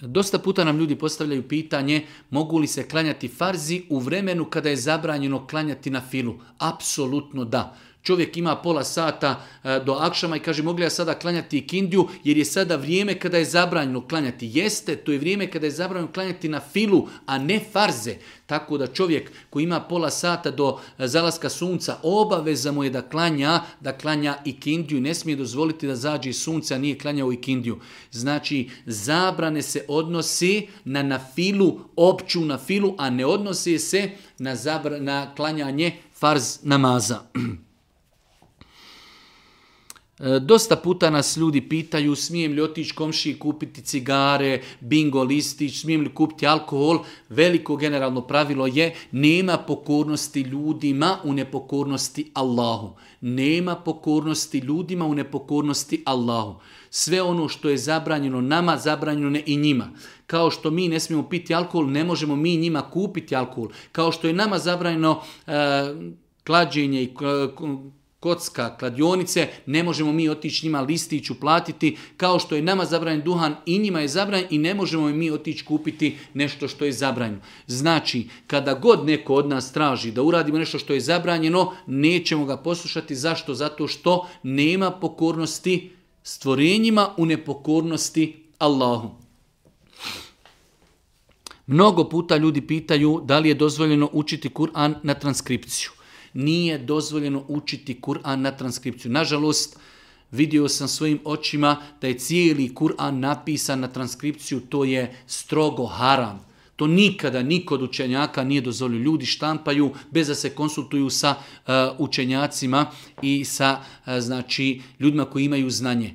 Dosta puta nam ljudi postavljaju pitanje mogu li se klanjati farzi u vremenu kada je zabranjeno klanjati na filu. Apsolutno da. Čovjek ima pola sata e, do akšama i kaže mogli ja sada klanjati ikindiju jer je sada vrijeme kada je zabranjeno klanjati. Jeste, to je vrijeme kada je zabranjeno klanjati na filu, a ne farze. Tako da čovjek koji ima pola sata do e, zalaska sunca obaveza mu je da klanja, da klanja ikindiju. Ne smije dozvoliti da zađe iz sunca, a nije klanjao ikindiju. Znači, zabrane se odnosi na na filu, opću na filu, a ne odnosi se na, zabra, na klanjanje farz namaza. E, dosta puta nas ljudi pitaju smijem li otići komši kupiti cigare, bingo listić, smijem li kupiti alkohol. Veliko generalno pravilo je nema pokornosti ljudima u nepokornosti Allahu. Nema pokornosti ljudima u nepokornosti Allahu. Sve ono što je zabranjeno nama, zabranjeno ne i njima. Kao što mi ne smijemo piti alkohol, ne možemo mi njima kupiti alkohol. Kao što je nama zabranjeno e, klađenje i e, kocka, kladionice, ne možemo mi otići njima listić uplatiti, kao što je nama zabranjen duhan i njima je zabranjen i ne možemo mi otići kupiti nešto što je zabranjeno. Znači, kada god neko od nas traži da uradimo nešto što je zabranjeno, nećemo ga poslušati. Zašto? Zato što nema pokornosti stvorenjima u nepokornosti Allahu. Mnogo puta ljudi pitaju da li je dozvoljeno učiti Kur'an na transkripciju nije dozvoljeno učiti Kur'an na transkripciju. Nažalost, vidio sam svojim očima da je cijeli Kur'an napisan na transkripciju, to je strogo haram. To nikada niko od učenjaka nije dozvolio. Ljudi štampaju bez da se konsultuju sa uh, učenjacima i sa uh, znači, ljudima koji imaju znanje.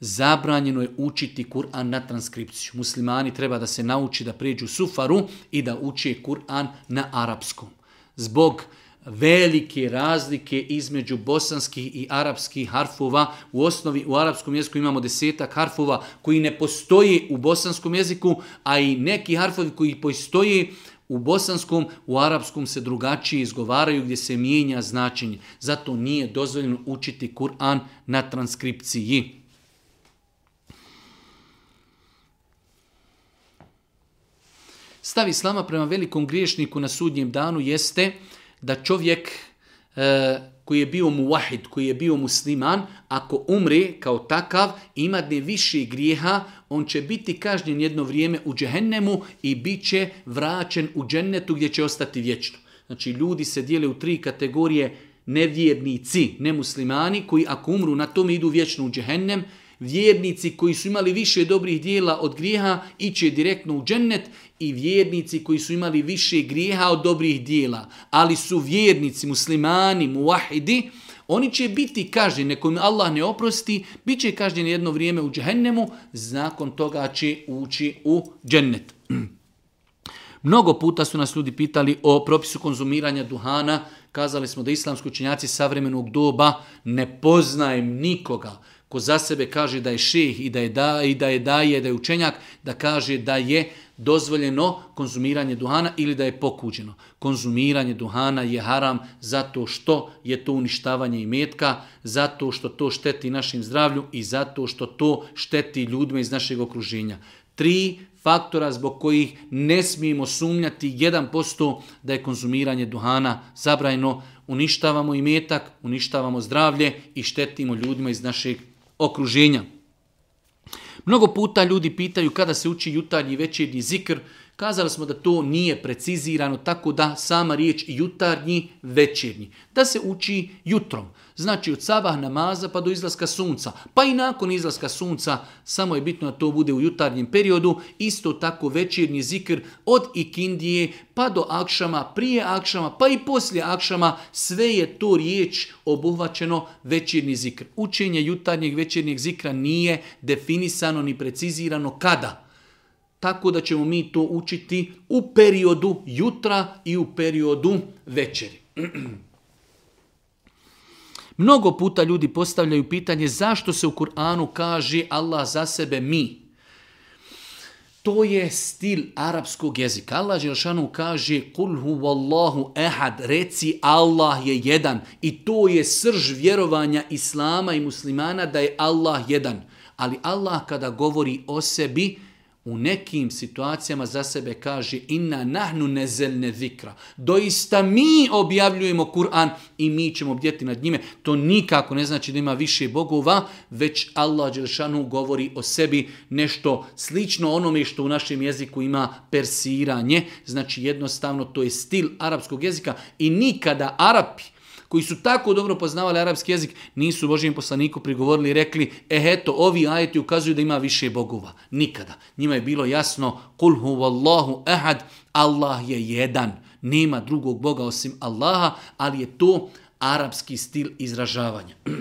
Zabranjeno je učiti Kur'an na transkripciju. Muslimani treba da se nauči da prijeđu sufaru i da uči Kur'an na arapskom. Zbog uh, velike razlike između bosanskih i arapskih harfova. U osnovi u arapskom jeziku imamo desetak harfova koji ne postoje u bosanskom jeziku, a i neki harfovi koji postoje u bosanskom, u arapskom se drugačije izgovaraju gdje se mijenja značenje. Zato nije dozvoljeno učiti Kur'an na transkripciji. Stav Islama prema velikom griješniku na sudnjem danu jeste da čovjek e, koji je bio muwahid, koji je bio musliman, ako umri kao takav, ima dne više grijeha, on će biti kažnjen jedno vrijeme u džehennemu i bit će vraćen u džennetu gdje će ostati vječno. Znači, ljudi se dijele u tri kategorije nevjernici, nemuslimani, koji ako umru na tom idu vječno u džehennem, vjernici koji su imali više dobrih dijela od grijeha iće direktno u džennet i vjernici koji su imali više grijeha od dobrih dijela, ali su vjernici, muslimani, muahidi, oni će biti kažnjeni, nekom Allah ne oprosti, bit će kažnjeni jedno vrijeme u džennemu, nakon toga će ući u džennet. Mnogo puta su nas ljudi pitali o propisu konzumiranja duhana, kazali smo da islamski učenjaci savremenog doba ne poznajem nikoga ko za sebe kaže da je ših i da je da i da je daje da je učenjak da kaže da je dozvoljeno konzumiranje duhana ili da je pokuđeno. Konzumiranje duhana je haram zato što je to uništavanje imetka, zato što to šteti našim zdravlju i zato što to šteti ljudima iz našeg okruženja. Tri faktora zbog kojih ne smijemo sumnjati 1% da je konzumiranje duhana zabrajno, uništavamo imetak, uništavamo zdravlje i štetimo ljudima iz našeg okruženja. Mnogo puta ljudi pitaju kada se uči jutarnji večernji zikr, kazali smo da to nije precizirano, tako da sama riječ jutarnji večernji, da se uči jutrom. Znači od sabah namaza pa do izlaska sunca. Pa i nakon izlaska sunca, samo je bitno da to bude u jutarnjem periodu, isto tako večernji zikr od ikindije pa do akšama, prije akšama, pa i poslije akšama, sve je to riječ obuhvaćeno večernji zikr. Učenje jutarnjeg večernjeg zikra nije definisano ni precizirano kada. Tako da ćemo mi to učiti u periodu jutra i u periodu večeri. Mnogo puta ljudi postavljaju pitanje zašto se u Kur'anu kaže Allah za sebe mi. To je stil arapskog jezika. Allah Jeršanu kaže Kul huvallahu ehad, reci Allah je jedan. I to je srž vjerovanja Islama i muslimana da je Allah jedan. Ali Allah kada govori o sebi, u nekim situacijama za sebe kaže inna nahnu nezelne zikra. Doista mi objavljujemo Kur'an i mi ćemo bdjeti nad njime. To nikako ne znači da ima više bogova, već Allah Đelšanu govori o sebi nešto slično onome što u našem jeziku ima persiranje. Znači jednostavno to je stil arapskog jezika i nikada Arapi, koji su tako dobro poznavali arapski jezik, nisu Božijem poslaniku prigovorili i rekli, e eto, ovi ajeti ukazuju da ima više bogova. Nikada. Njima je bilo jasno, kul huvallahu ehad, Allah je jedan. Nema drugog Boga osim Allaha, ali je to arapski stil izražavanja.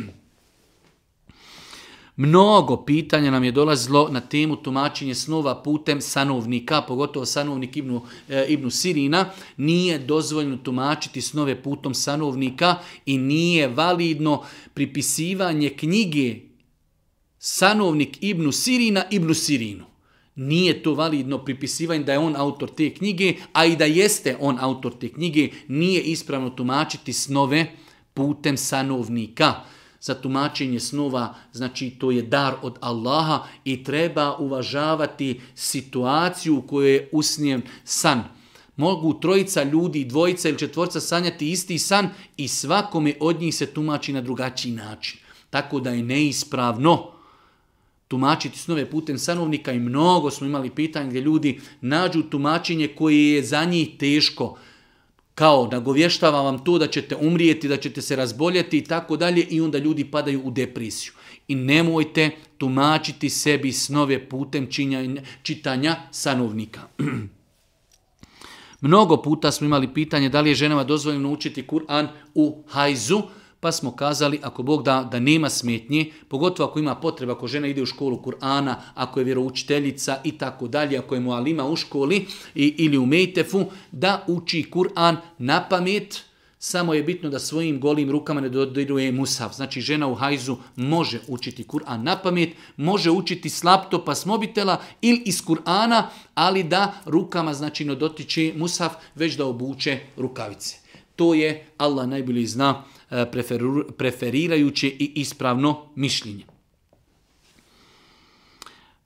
Mnogo pitanja nam je dolazilo na temu tumačenje snova putem sanovnika, pogotovo sanovnik Ibnu, e, Ibnu Sirina. Nije dozvoljno tumačiti snove putom sanovnika i nije validno pripisivanje knjige sanovnik Ibnu Sirina Ibnu Sirinu. Nije to validno pripisivanje da je on autor te knjige, a i da jeste on autor te knjige, nije ispravno tumačiti snove putem sanovnika. Sanovnika za tumačenje snova, znači to je dar od Allaha i treba uvažavati situaciju u kojoj je usnijen san. Mogu trojica ljudi, dvojica ili četvorca sanjati isti san i svakome od njih se tumači na drugačiji način. Tako da je neispravno tumačiti snove putem sanovnika i mnogo smo imali pitanja gdje ljudi nađu tumačenje koje je za njih teško, kao nagovještava vam to da ćete umrijeti, da ćete se razboljeti i tako dalje i onda ljudi padaju u depresiju. I nemojte tumačiti sebi snove putem činjanja, čitanja sanovnika. Mnogo puta smo imali pitanje da li je ženama dozvoljeno učiti Kur'an u hajzu, pa smo kazali ako Bog da, da nema smetnje, pogotovo ako ima potreba, ako žena ide u školu Kur'ana, ako je vjeroučiteljica i tako dalje, ako je mualima u školi i, ili u Mejtefu, da uči Kur'an na pamet, samo je bitno da svojim golim rukama ne dodiruje Musav. Znači žena u hajzu može učiti Kur'an na pamet, može učiti s laptopa, s mobitela ili iz Kur'ana, ali da rukama znači ne dotiče Musav, već da obuče rukavice. To je Allah najbolji znao. E, preferirajuće i ispravno mišljenje.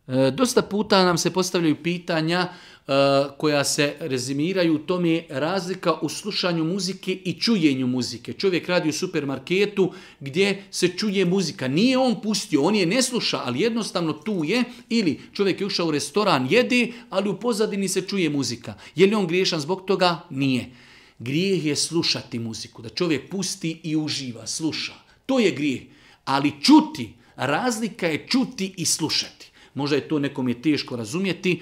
E, dosta puta nam se postavljaju pitanja e, koja se rezimiraju, to mi je razlika u slušanju muzike i čujenju muzike. Čovjek radi u supermarketu gdje se čuje muzika. Nije on pustio, on je ne sluša, ali jednostavno tu je. Ili čovjek je ušao u restoran, jede, ali u pozadini se čuje muzika. Je li on griješan zbog toga? Nije. Nije. Grijeh je slušati muziku, da čovjek pusti i uživa, sluša. To je grijeh. Ali čuti, razlika je čuti i slušati. Možda je to nekom je teško razumjeti.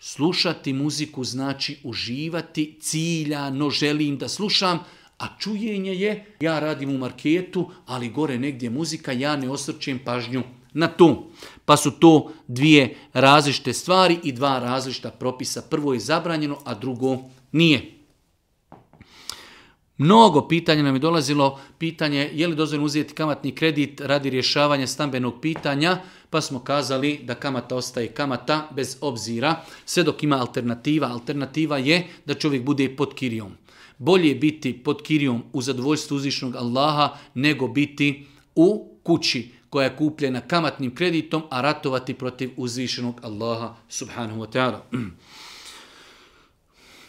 Slušati muziku znači uživati, ciljano želim da slušam, a čujenje je, ja radim u marketu, ali gore negdje muzika, ja ne osrćem pažnju na to. Pa su to dvije različite stvari i dva različita propisa. Prvo je zabranjeno, a drugo nije. Mnogo pitanja nam je dolazilo, pitanje je li dozvoljeno uzeti kamatni kredit radi rješavanja stambenog pitanja, pa smo kazali da kamata ostaje kamata bez obzira, sve dok ima alternativa. Alternativa je da čovjek bude pod kirijom. Bolje je biti pod kirijom u zadovoljstvu uzvišnog Allaha nego biti u kući koja je kupljena kamatnim kreditom, a ratovati protiv uzvišenog Allaha subhanahu wa ta'ala.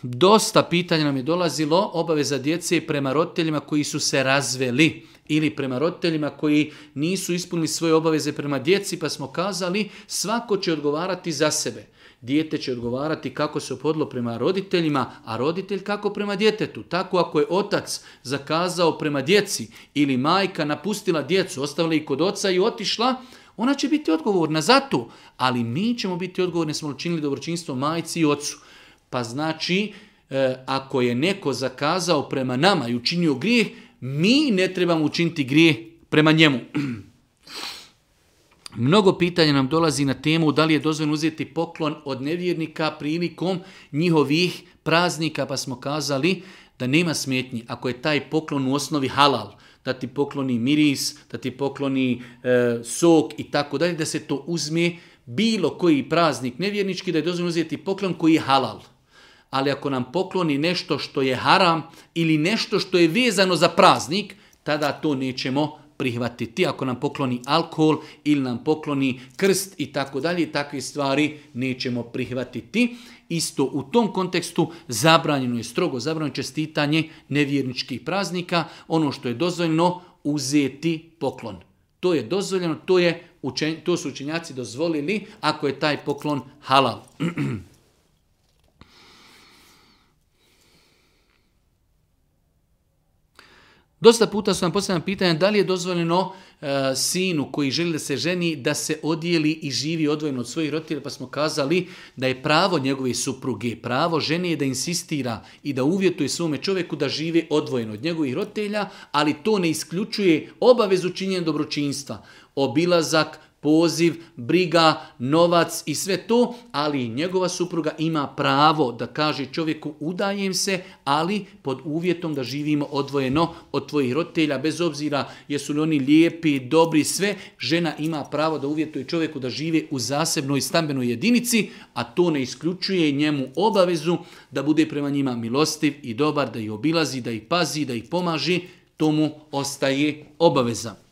dosta pitanja nam je dolazilo obaveza djece prema roditeljima koji su se razveli ili prema roditeljima koji nisu ispunili svoje obaveze prema djeci pa smo kazali svako će odgovarati za sebe. Dijete će odgovarati kako se opodilo prema roditeljima, a roditelj kako prema djetetu. Tako ako je otac zakazao prema djeci ili majka napustila djecu, ostavila ih kod oca i otišla, ona će biti odgovorna za to. Ali mi ćemo biti odgovorni, smo učinili dobročinstvo majci i ocu. Pa znači, e, ako je neko zakazao prema nama i učinio grijeh, mi ne trebamo učiniti grijeh prema njemu. Mnogo pitanja nam dolazi na temu da li je dozvoljeno uzeti poklon od nevjernika prilikom njihovih praznika, pa smo kazali da nema smetnji ako je taj poklon u osnovi halal, da ti pokloni miris, da ti pokloni e, sok i tako dalje, da se to uzme bilo koji praznik nevjernički, da je dozvoljeno uzeti poklon koji je halal ali ako nam pokloni nešto što je haram ili nešto što je vezano za praznik, tada to nećemo prihvatiti. Ako nam pokloni alkohol ili nam pokloni krst i tako dalje, takve stvari nećemo prihvatiti. Isto u tom kontekstu zabranjeno je strogo zabranjeno čestitanje nevjerničkih praznika, ono što je dozvoljeno uzeti poklon. To je dozvoljeno, to je to su učenjaci dozvolili ako je taj poklon halal. Dosta puta su nam postavljena pitanja da li je dozvoljeno e, sinu koji želi da se ženi da se odijeli i živi odvojeno od svojih roditelja, pa smo kazali da je pravo njegove supruge, pravo žene je da insistira i da uvjetuje svome čovjeku da žive odvojeno od njegovih roditelja, ali to ne isključuje obavezu činjenja dobročinstva, obilazak, poziv, briga, novac i sve to, ali njegova supruga ima pravo da kaže čovjeku udajem se, ali pod uvjetom da živimo odvojeno od tvojih roditelja, bez obzira jesu li oni lijepi, dobri, sve, žena ima pravo da uvjetuje čovjeku da žive u zasebnoj stambenoj jedinici, a to ne isključuje njemu obavezu da bude prema njima milostiv i dobar, da ih obilazi, da ih pazi, da ih pomaži, tomu ostaje obaveza.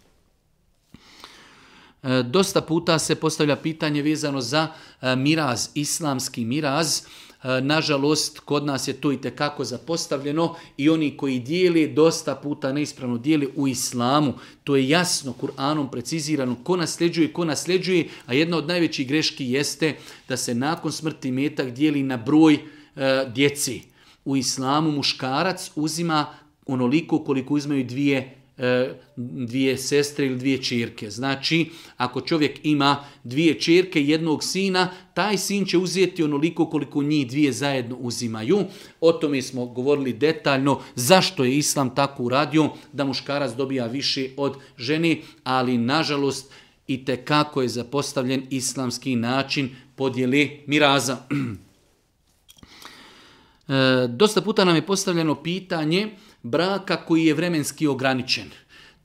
E, dosta puta se postavlja pitanje vezano za e, miraz, islamski miraz. E, nažalost, kod nas je to i tekako zapostavljeno i oni koji dijeli, dosta puta neispravno dijeli u islamu. To je jasno Kur'anom precizirano ko nasljeđuje, ko nasljeđuje, a jedna od najvećih greški jeste da se nakon smrti metak dijeli na broj e, djeci. U islamu muškarac uzima onoliko koliko uzmeju dvije djeci E, dvije sestre ili dvije čirke. Znači, ako čovjek ima dvije čirke i jednog sina, taj sin će uzijeti onoliko koliko njih dvije zajedno uzimaju. O tome smo govorili detaljno zašto je Islam tako uradio da muškarac dobija više od žene, ali nažalost i te kako je zapostavljen islamski način podjeli miraza. E, dosta puta nam je postavljeno pitanje braka koji je vremenski ograničen.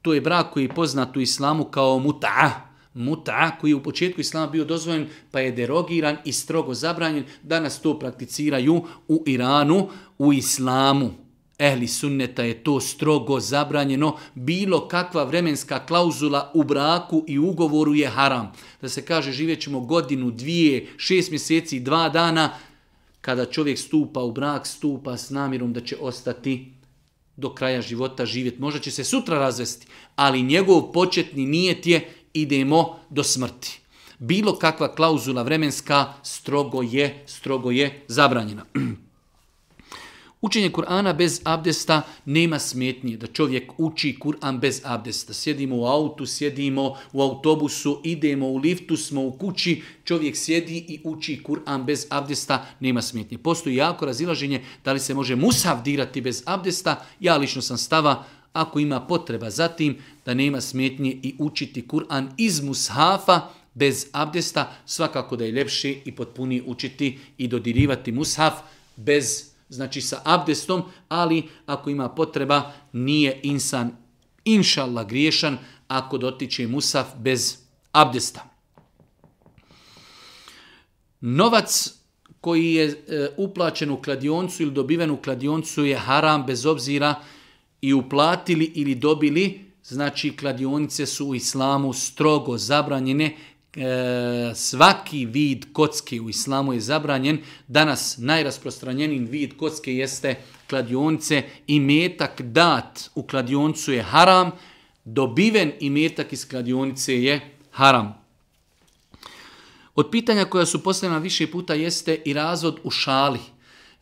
To je brak koji je poznat u islamu kao muta'a. Muta'a koji je u početku islama bio dozvojen pa je derogiran i strogo zabranjen. Danas to prakticiraju u Iranu, u islamu. Ehli sunneta je to strogo zabranjeno. Bilo kakva vremenska klauzula u braku i ugovoru je haram. Da se kaže živjet ćemo godinu, dvije, šest mjeseci, dva dana, kada čovjek stupa u brak, stupa s namirom da će ostati do kraja života živjeti. Možda će se sutra razvesti, ali njegov početni nijet je idemo do smrti. Bilo kakva klauzula vremenska strogo je, strogo je zabranjena. Učenje Kur'ana bez abdesta nema smetnije da čovjek uči Kur'an bez abdesta. Sjedimo u autu, sjedimo u autobusu, idemo u liftu, smo u kući, čovjek sjedi i uči Kur'an bez abdesta, nema smetnje. Postoji jako razilaženje da li se može musav dirati bez abdesta, ja lično sam stava ako ima potreba za tim da nema smetnje i učiti Kur'an iz mushafa bez abdesta, svakako da je ljepše i potpunije učiti i dodirivati mushaf bez abdesta znači sa abdestom, ali ako ima potreba, nije insan, inšallah, griješan ako dotiče Musaf bez abdesta. Novac koji je e, uplaćen u kladioncu ili dobiven u kladioncu je haram bez obzira i uplatili ili dobili, znači kladionice su u islamu strogo zabranjene, e, svaki vid kocke u islamu je zabranjen. Danas najrasprostranjenim vid kocke jeste kladionice i metak dat u kladioncu je haram, dobiven i metak iz kladionice je haram. Od pitanja koja su postavljena više puta jeste i razvod u šali.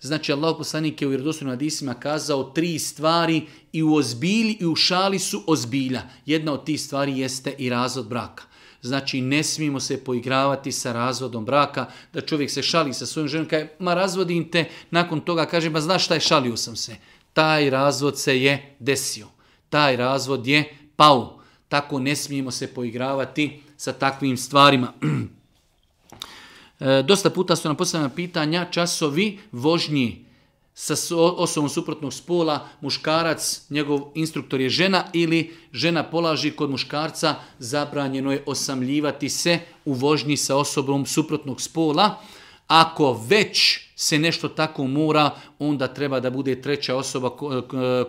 Znači, Allah poslanik je u vjerodostojnim hadisima kazao tri stvari i u ozbilji i u šali su ozbilja. Jedna od tih stvari jeste i razvod braka. Znači, ne smijemo se poigravati sa razvodom braka, da čovjek se šali sa svojom ženom, kaže, ma razvodim te, nakon toga kaže, ma znaš šta je, šalio sam se. Taj razvod se je desio. Taj razvod je pao. Tako ne smijemo se poigravati sa takvim stvarima. E, dosta puta su nam postavljena pitanja časovi vožnji sa osobom suprotnog spola, muškarac, njegov instruktor je žena ili žena polaži kod muškarca, zabranjeno je osamljivati se u vožnji sa osobom suprotnog spola. Ako već se nešto tako mora, onda treba da bude treća osoba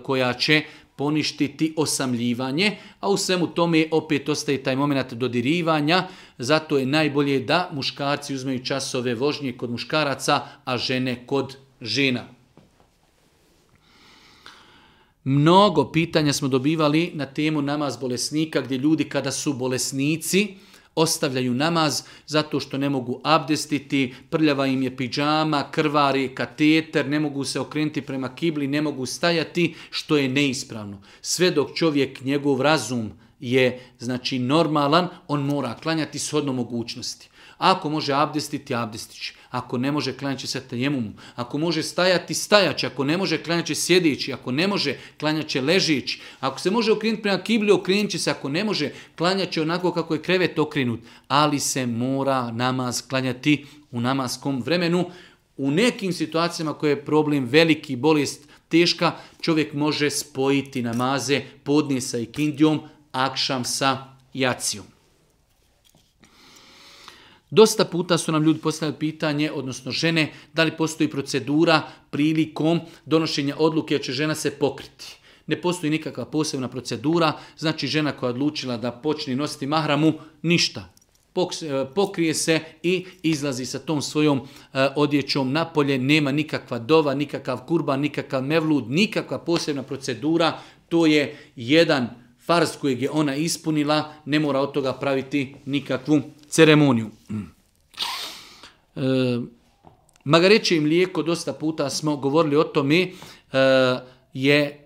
koja će poništiti osamljivanje, a u svemu tome opet ostaje taj moment dodirivanja, zato je najbolje da muškarci uzmeju časove vožnje kod muškaraca, a žene kod žena. Mnogo pitanja smo dobivali na temu namaz bolesnika, gdje ljudi kada su bolesnici ostavljaju namaz zato što ne mogu abdestiti, prljava im je piđama, krvari, kateter, ne mogu se okrenuti prema kibli, ne mogu stajati, što je neispravno. Sve dok čovjek, njegov razum je znači normalan, on mora klanjati shodno mogućnosti. Ako može abdestiti, abdestit će. Ako ne može, klanjaće se tajemumu. Ako može stajati, stajaće. Ako ne može, klanjaće sjedići. Ako ne može, klanjaće ležići. Ako se može okrenuti prema kibli, okrenut se. Ako ne može, klanjaće onako kako je krevet okrenut. Ali se mora namaz klanjati u namaskom vremenu. U nekim situacijama koje je problem veliki, bolest, teška, čovjek može spojiti namaze podnije sa ikindijom, akšam sa jacijom. Dosta puta su nam ljudi postavili pitanje, odnosno žene, da li postoji procedura prilikom donošenja odluke da će žena se pokriti. Ne postoji nikakva posebna procedura, znači žena koja je odlučila da počne nositi mahramu, ništa. E, pokrije se i izlazi sa tom svojom e, odjećom napolje, nema nikakva dova, nikakav kurba, nikakav mevlud, nikakva posebna procedura, to je jedan farz kojeg je ona ispunila, ne mora od toga praviti nikakvu ceremoniju. Mm. E, magareće i mlijeko, dosta puta smo govorili o tome, e, je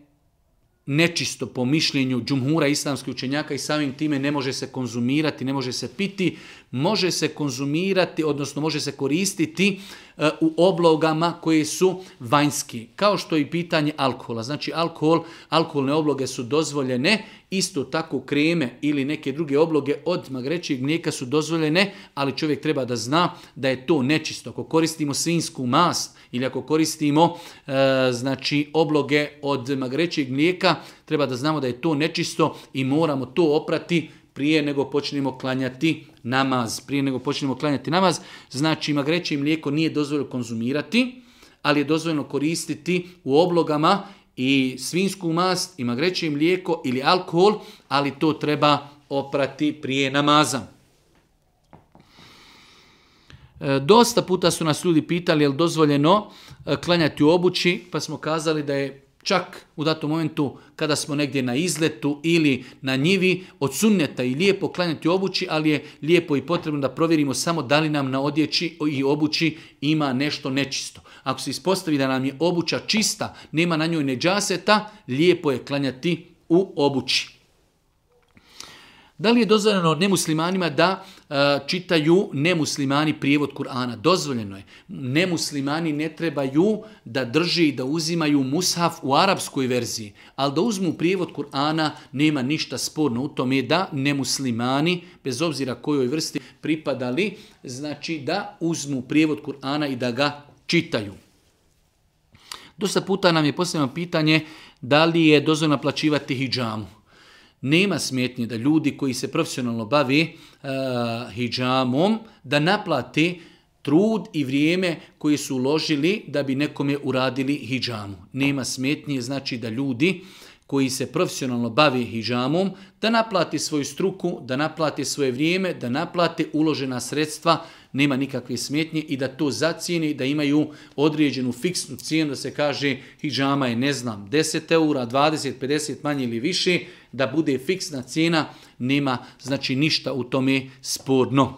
nečisto po mišljenju džumhura islamske učenjaka i samim time ne može se konzumirati, ne može se piti, može se konzumirati, odnosno može se koristiti e, u oblogama koje su vanjski. Kao što i pitanje alkohola. Znači, alkohol, alkoholne obloge su dozvoljene, isto tako kreme ili neke druge obloge od magrećeg mlijeka su dozvoljene, ali čovjek treba da zna da je to nečisto. Ako koristimo svinsku mast ili ako koristimo e, znači obloge od magrećeg mlijeka, treba da znamo da je to nečisto i moramo to oprati prije nego počnemo klanjati namaz, prije nego počnemo klanjati namaz, znači magreće i mlijeko nije dozvoljeno konzumirati, ali je dozvoljeno koristiti u oblogama i svinsku mast, i magreće i mlijeko ili alkohol, ali to treba oprati prije namaza. E, dosta puta su nas ljudi pitali je li dozvoljeno e, klanjati u obući, pa smo kazali da je Čak u datom momentu kada smo negdje na izletu ili na njivi, od sunneta i lijepo klanjati obući, ali je lijepo i potrebno da provjerimo samo da li nam na odjeći i obući ima nešto nečisto. Ako se ispostavi da nam je obuća čista, nema na njoj neđaseta, lijepo je klanjati u obući. Da li je dozvoljeno nemuslimanima da E, čitaju nemuslimani prijevod Kur'ana. Dozvoljeno je. Nemuslimani ne trebaju da drži i da uzimaju mushaf u arapskoj verziji, ali da uzmu prijevod Kur'ana nema ništa sporno u tome da nemuslimani, bez obzira kojoj vrsti pripadali, znači da uzmu prijevod Kur'ana i da ga čitaju. Dosta puta nam je posljedno pitanje da li je dozvoljno plaćivati hijjamu nema smjetnje da ljudi koji se profesionalno bave uh, hijjamom, da naplate trud i vrijeme koje su uložili da bi nekome uradili hijjamu. Nema smjetnje znači da ljudi koji se profesionalno bave hijjamom, da naplate svoju struku, da naplate svoje vrijeme, da naplate uložena sredstva hijjamom nema nikakve smjetnje i da to zacijeni da imaju određenu fiksnu cijenu da se kaže hijama je ne znam 10 eura, 20, 50 manje ili više da bude fiksna cijena nema znači ništa u tome sporno.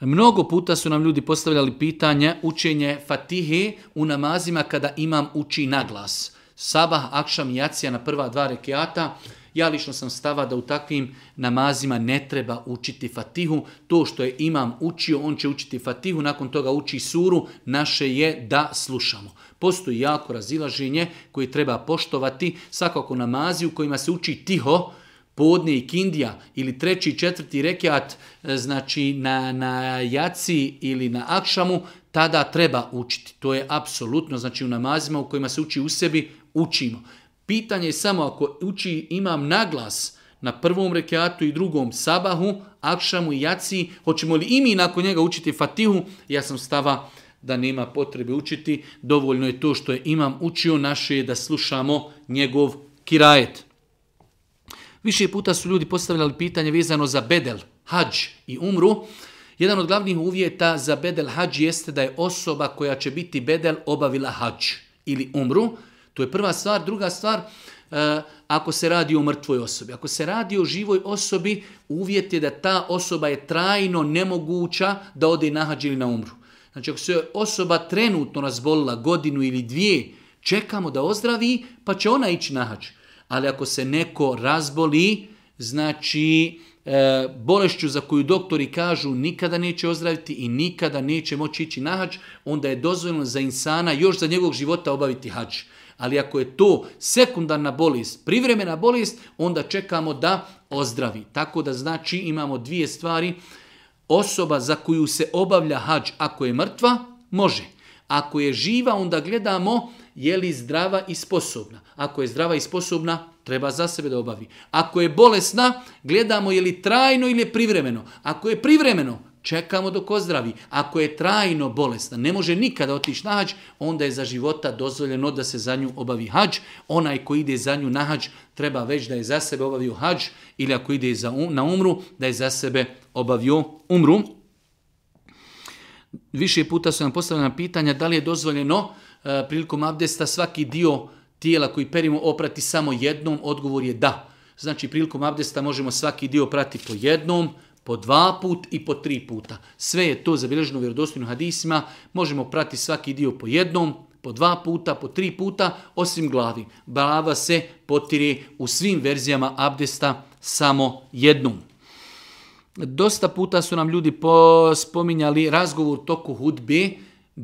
Mnogo puta su nam ljudi postavljali pitanje učenje fatihe u namazima kada imam uči naglas. Sabah, akšam i jacija na prva dva rekiata. Ja lično sam stava da u takvim namazima ne treba učiti fatihu. To što je imam učio, on će učiti fatihu, nakon toga uči suru, naše je da slušamo. Postoji jako razilaženje koje treba poštovati svakako namazi u kojima se uči tiho, podne i kindija ili treći i četvrti rekiat, e, znači na, na jaci ili na akšamu, tada treba učiti. To je apsolutno, znači u namazima u kojima se uči u sebi, učimo. Pitanje je samo ako uči imam naglas na prvom rekiatu i drugom sabahu, akšamu i jaci, hoćemo li i mi nakon njega učiti fatihu, ja sam stava da nema potrebe učiti, dovoljno je to što je imam učio, naše je da slušamo njegov kirajet. Više puta su ljudi postavljali pitanje vezano za bedel, hađ i umru. Jedan od glavnih uvjeta za bedel hađ jeste da je osoba koja će biti bedel obavila hađ ili umru, To je prva stvar. Druga stvar, e, ako se radi o mrtvoj osobi. Ako se radi o živoj osobi, uvjet je da ta osoba je trajno nemoguća da ode nahađi ili na umru. Znači, ako se osoba trenutno razbolila godinu ili dvije, čekamo da ozdravi, pa će ona ići nahađi. Ali ako se neko razboli, znači, E, bolešću za koju doktori kažu nikada neće ozdraviti i nikada neće moći ići na hađ, onda je dozvoljeno za insana još za njegovog života obaviti hađ. Ali ako je to sekundarna bolest, privremena bolest, onda čekamo da ozdravi. Tako da znači imamo dvije stvari. Osoba za koju se obavlja hađ, ako je mrtva, može. Ako je živa, onda gledamo je li zdrava i sposobna. Ako je zdrava i sposobna, treba za sebe da obavi. Ako je bolesna, gledamo je li trajno ili je privremeno. Ako je privremeno, čekamo dok ozdravi. Ako je trajno bolesna, ne može nikada otići na hađ, onda je za života dozvoljeno da se za nju obavi hađ. Onaj ko ide za nju na hađ, treba već da je za sebe obavio hađ, ili ako ide za um, na umru, da je za sebe obavio umru. Više puta su nam postavljena pitanja da li je dozvoljeno e, prilikom abdesta svaki dio tijela koji perimo oprati samo jednom, odgovor je da. Znači, prilikom abdesta možemo svaki dio prati po jednom, po dva put i po tri puta. Sve je to zabilježeno u vjerodostojnim hadisima, možemo prati svaki dio po jednom, po dva puta, po tri puta, osim glavi. Glava se potiri u svim verzijama abdesta samo jednom. Dosta puta su nam ljudi spominjali razgovor toku hudbe,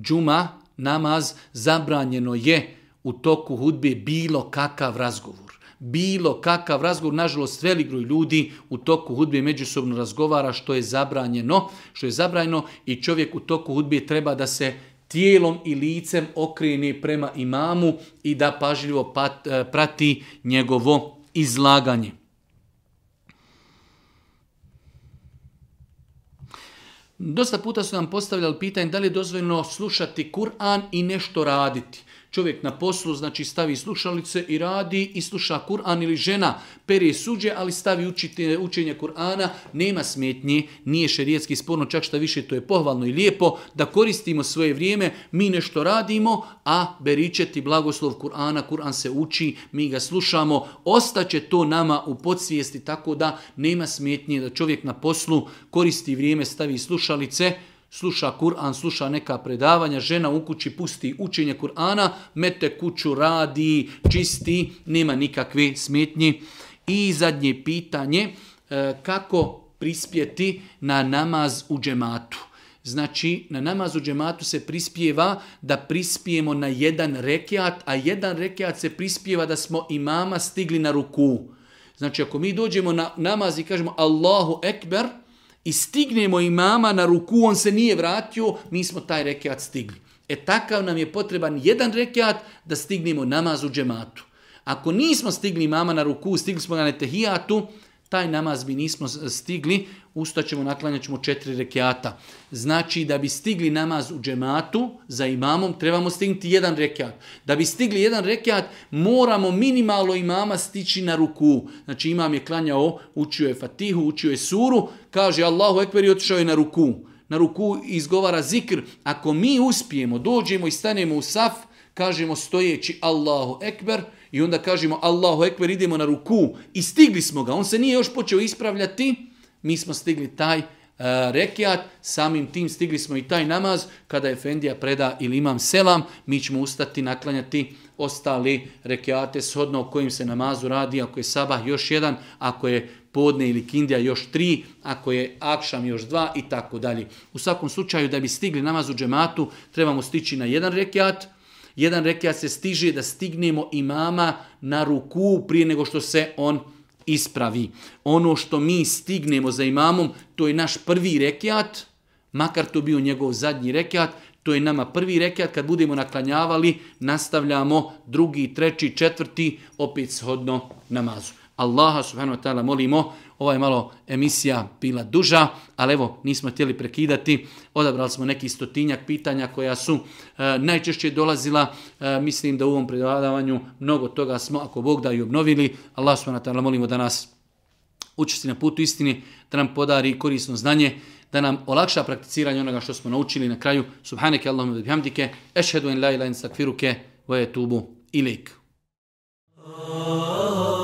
džuma, namaz, zabranjeno je u toku hudbe bilo kakav razgovor bilo kakav razgovor, nažalost veligroj ljudi u toku hudbe međusobno razgovara što je zabranjeno, što je zabranjeno i čovjek u toku hudbe treba da se tijelom i licem okrene prema imamu i da pažljivo pat, e, prati njegovo izlaganje. Dosta puta su nam postavljali pitanje da li je dozvoljno slušati Kur'an i nešto raditi čovjek na poslu, znači stavi slušalice i radi i sluša Kur'an ili žena perije suđe, ali stavi učitelje, učenje Kur'ana, nema smetnje, nije šerijetski sporno, čak šta više, to je pohvalno i lijepo da koristimo svoje vrijeme, mi nešto radimo, a beričeti blagoslov Kur'ana, Kur'an se uči, mi ga slušamo, ostaće to nama u podsvijesti, tako da nema smetnje da čovjek na poslu koristi vrijeme, stavi slušalice, sluša Kur'an, sluša neka predavanja, žena u kući pusti učenje Kur'ana, mete kuću, radi, čisti, nema nikakve smetnje. I zadnje pitanje, e, kako prispjeti na namaz u džematu? Znači, na namaz u džematu se prispjeva da prispijemo na jedan rekiat, a jedan rekiat se prispjeva da smo imama stigli na ruku. Znači, ako mi dođemo na namaz i kažemo Allahu Ekber, i stignemo imama na ruku, on se nije vratio, mi smo taj rekiat stigli. E takav nam je potreban jedan rekiat da stignemo namaz u džematu. Ako nismo stigli imama na ruku, stigli smo ga na tehijatu, taj namaz bi nismo stigli, ustaćemo, naklanjaćemo četiri rekiata. Znači, da bi stigli namaz u džematu za imamom, trebamo stignuti jedan rekiat. Da bi stigli jedan rekiat, moramo minimalo imama stići na ruku. Znači, imam je klanjao, učio je fatihu, učio je suru, kaže Allahu ekber i otišao je na ruku. Na ruku izgovara zikr. Ako mi uspijemo, dođemo i stanemo u saf, kažemo stojeći Allahu ekber, I onda kažemo Allahu ekber, idemo na ruku i stigli smo ga. On se nije još počeo ispravljati, mi smo stigli taj uh, rekiat, samim tim stigli smo i taj namaz, kada je Fendija preda ili imam selam, mi ćemo ustati naklanjati ostali rekiate shodno o kojim se namazu radi, ako je sabah još jedan, ako je podne ili kindija još tri, ako je akšam još dva i tako dalje. U svakom slučaju da bi stigli namaz u džematu, trebamo stići na jedan rekiat, jedan rekiat se stiže da stignemo imama na ruku prije nego što se on ispravi. Ono što mi stignemo za imamom, to je naš prvi rekiat, makar to bio njegov zadnji rekiat, to je nama prvi rekiat, kad budemo naklanjavali, nastavljamo drugi, treći, četvrti, opet shodno namazu. Allaha subhanahu wa ta'ala molimo, ova je malo emisija bila duža, ali evo, nismo htjeli prekidati. Odabrali smo neki stotinjak pitanja koja su e, najčešće dolazila. E, mislim da u ovom predavanju mnogo toga smo, ako Bog da, i obnovili. Allah sve na tala, molimo da nas učesti na putu istini, da nam podari korisno znanje, da nam olakša prakticiranje onoga što smo naučili na kraju. Subhaneke Allahumma bih hamdike, ešhedu en la ilain sakfiruke, vajetubu ilik. Oh, oh, oh.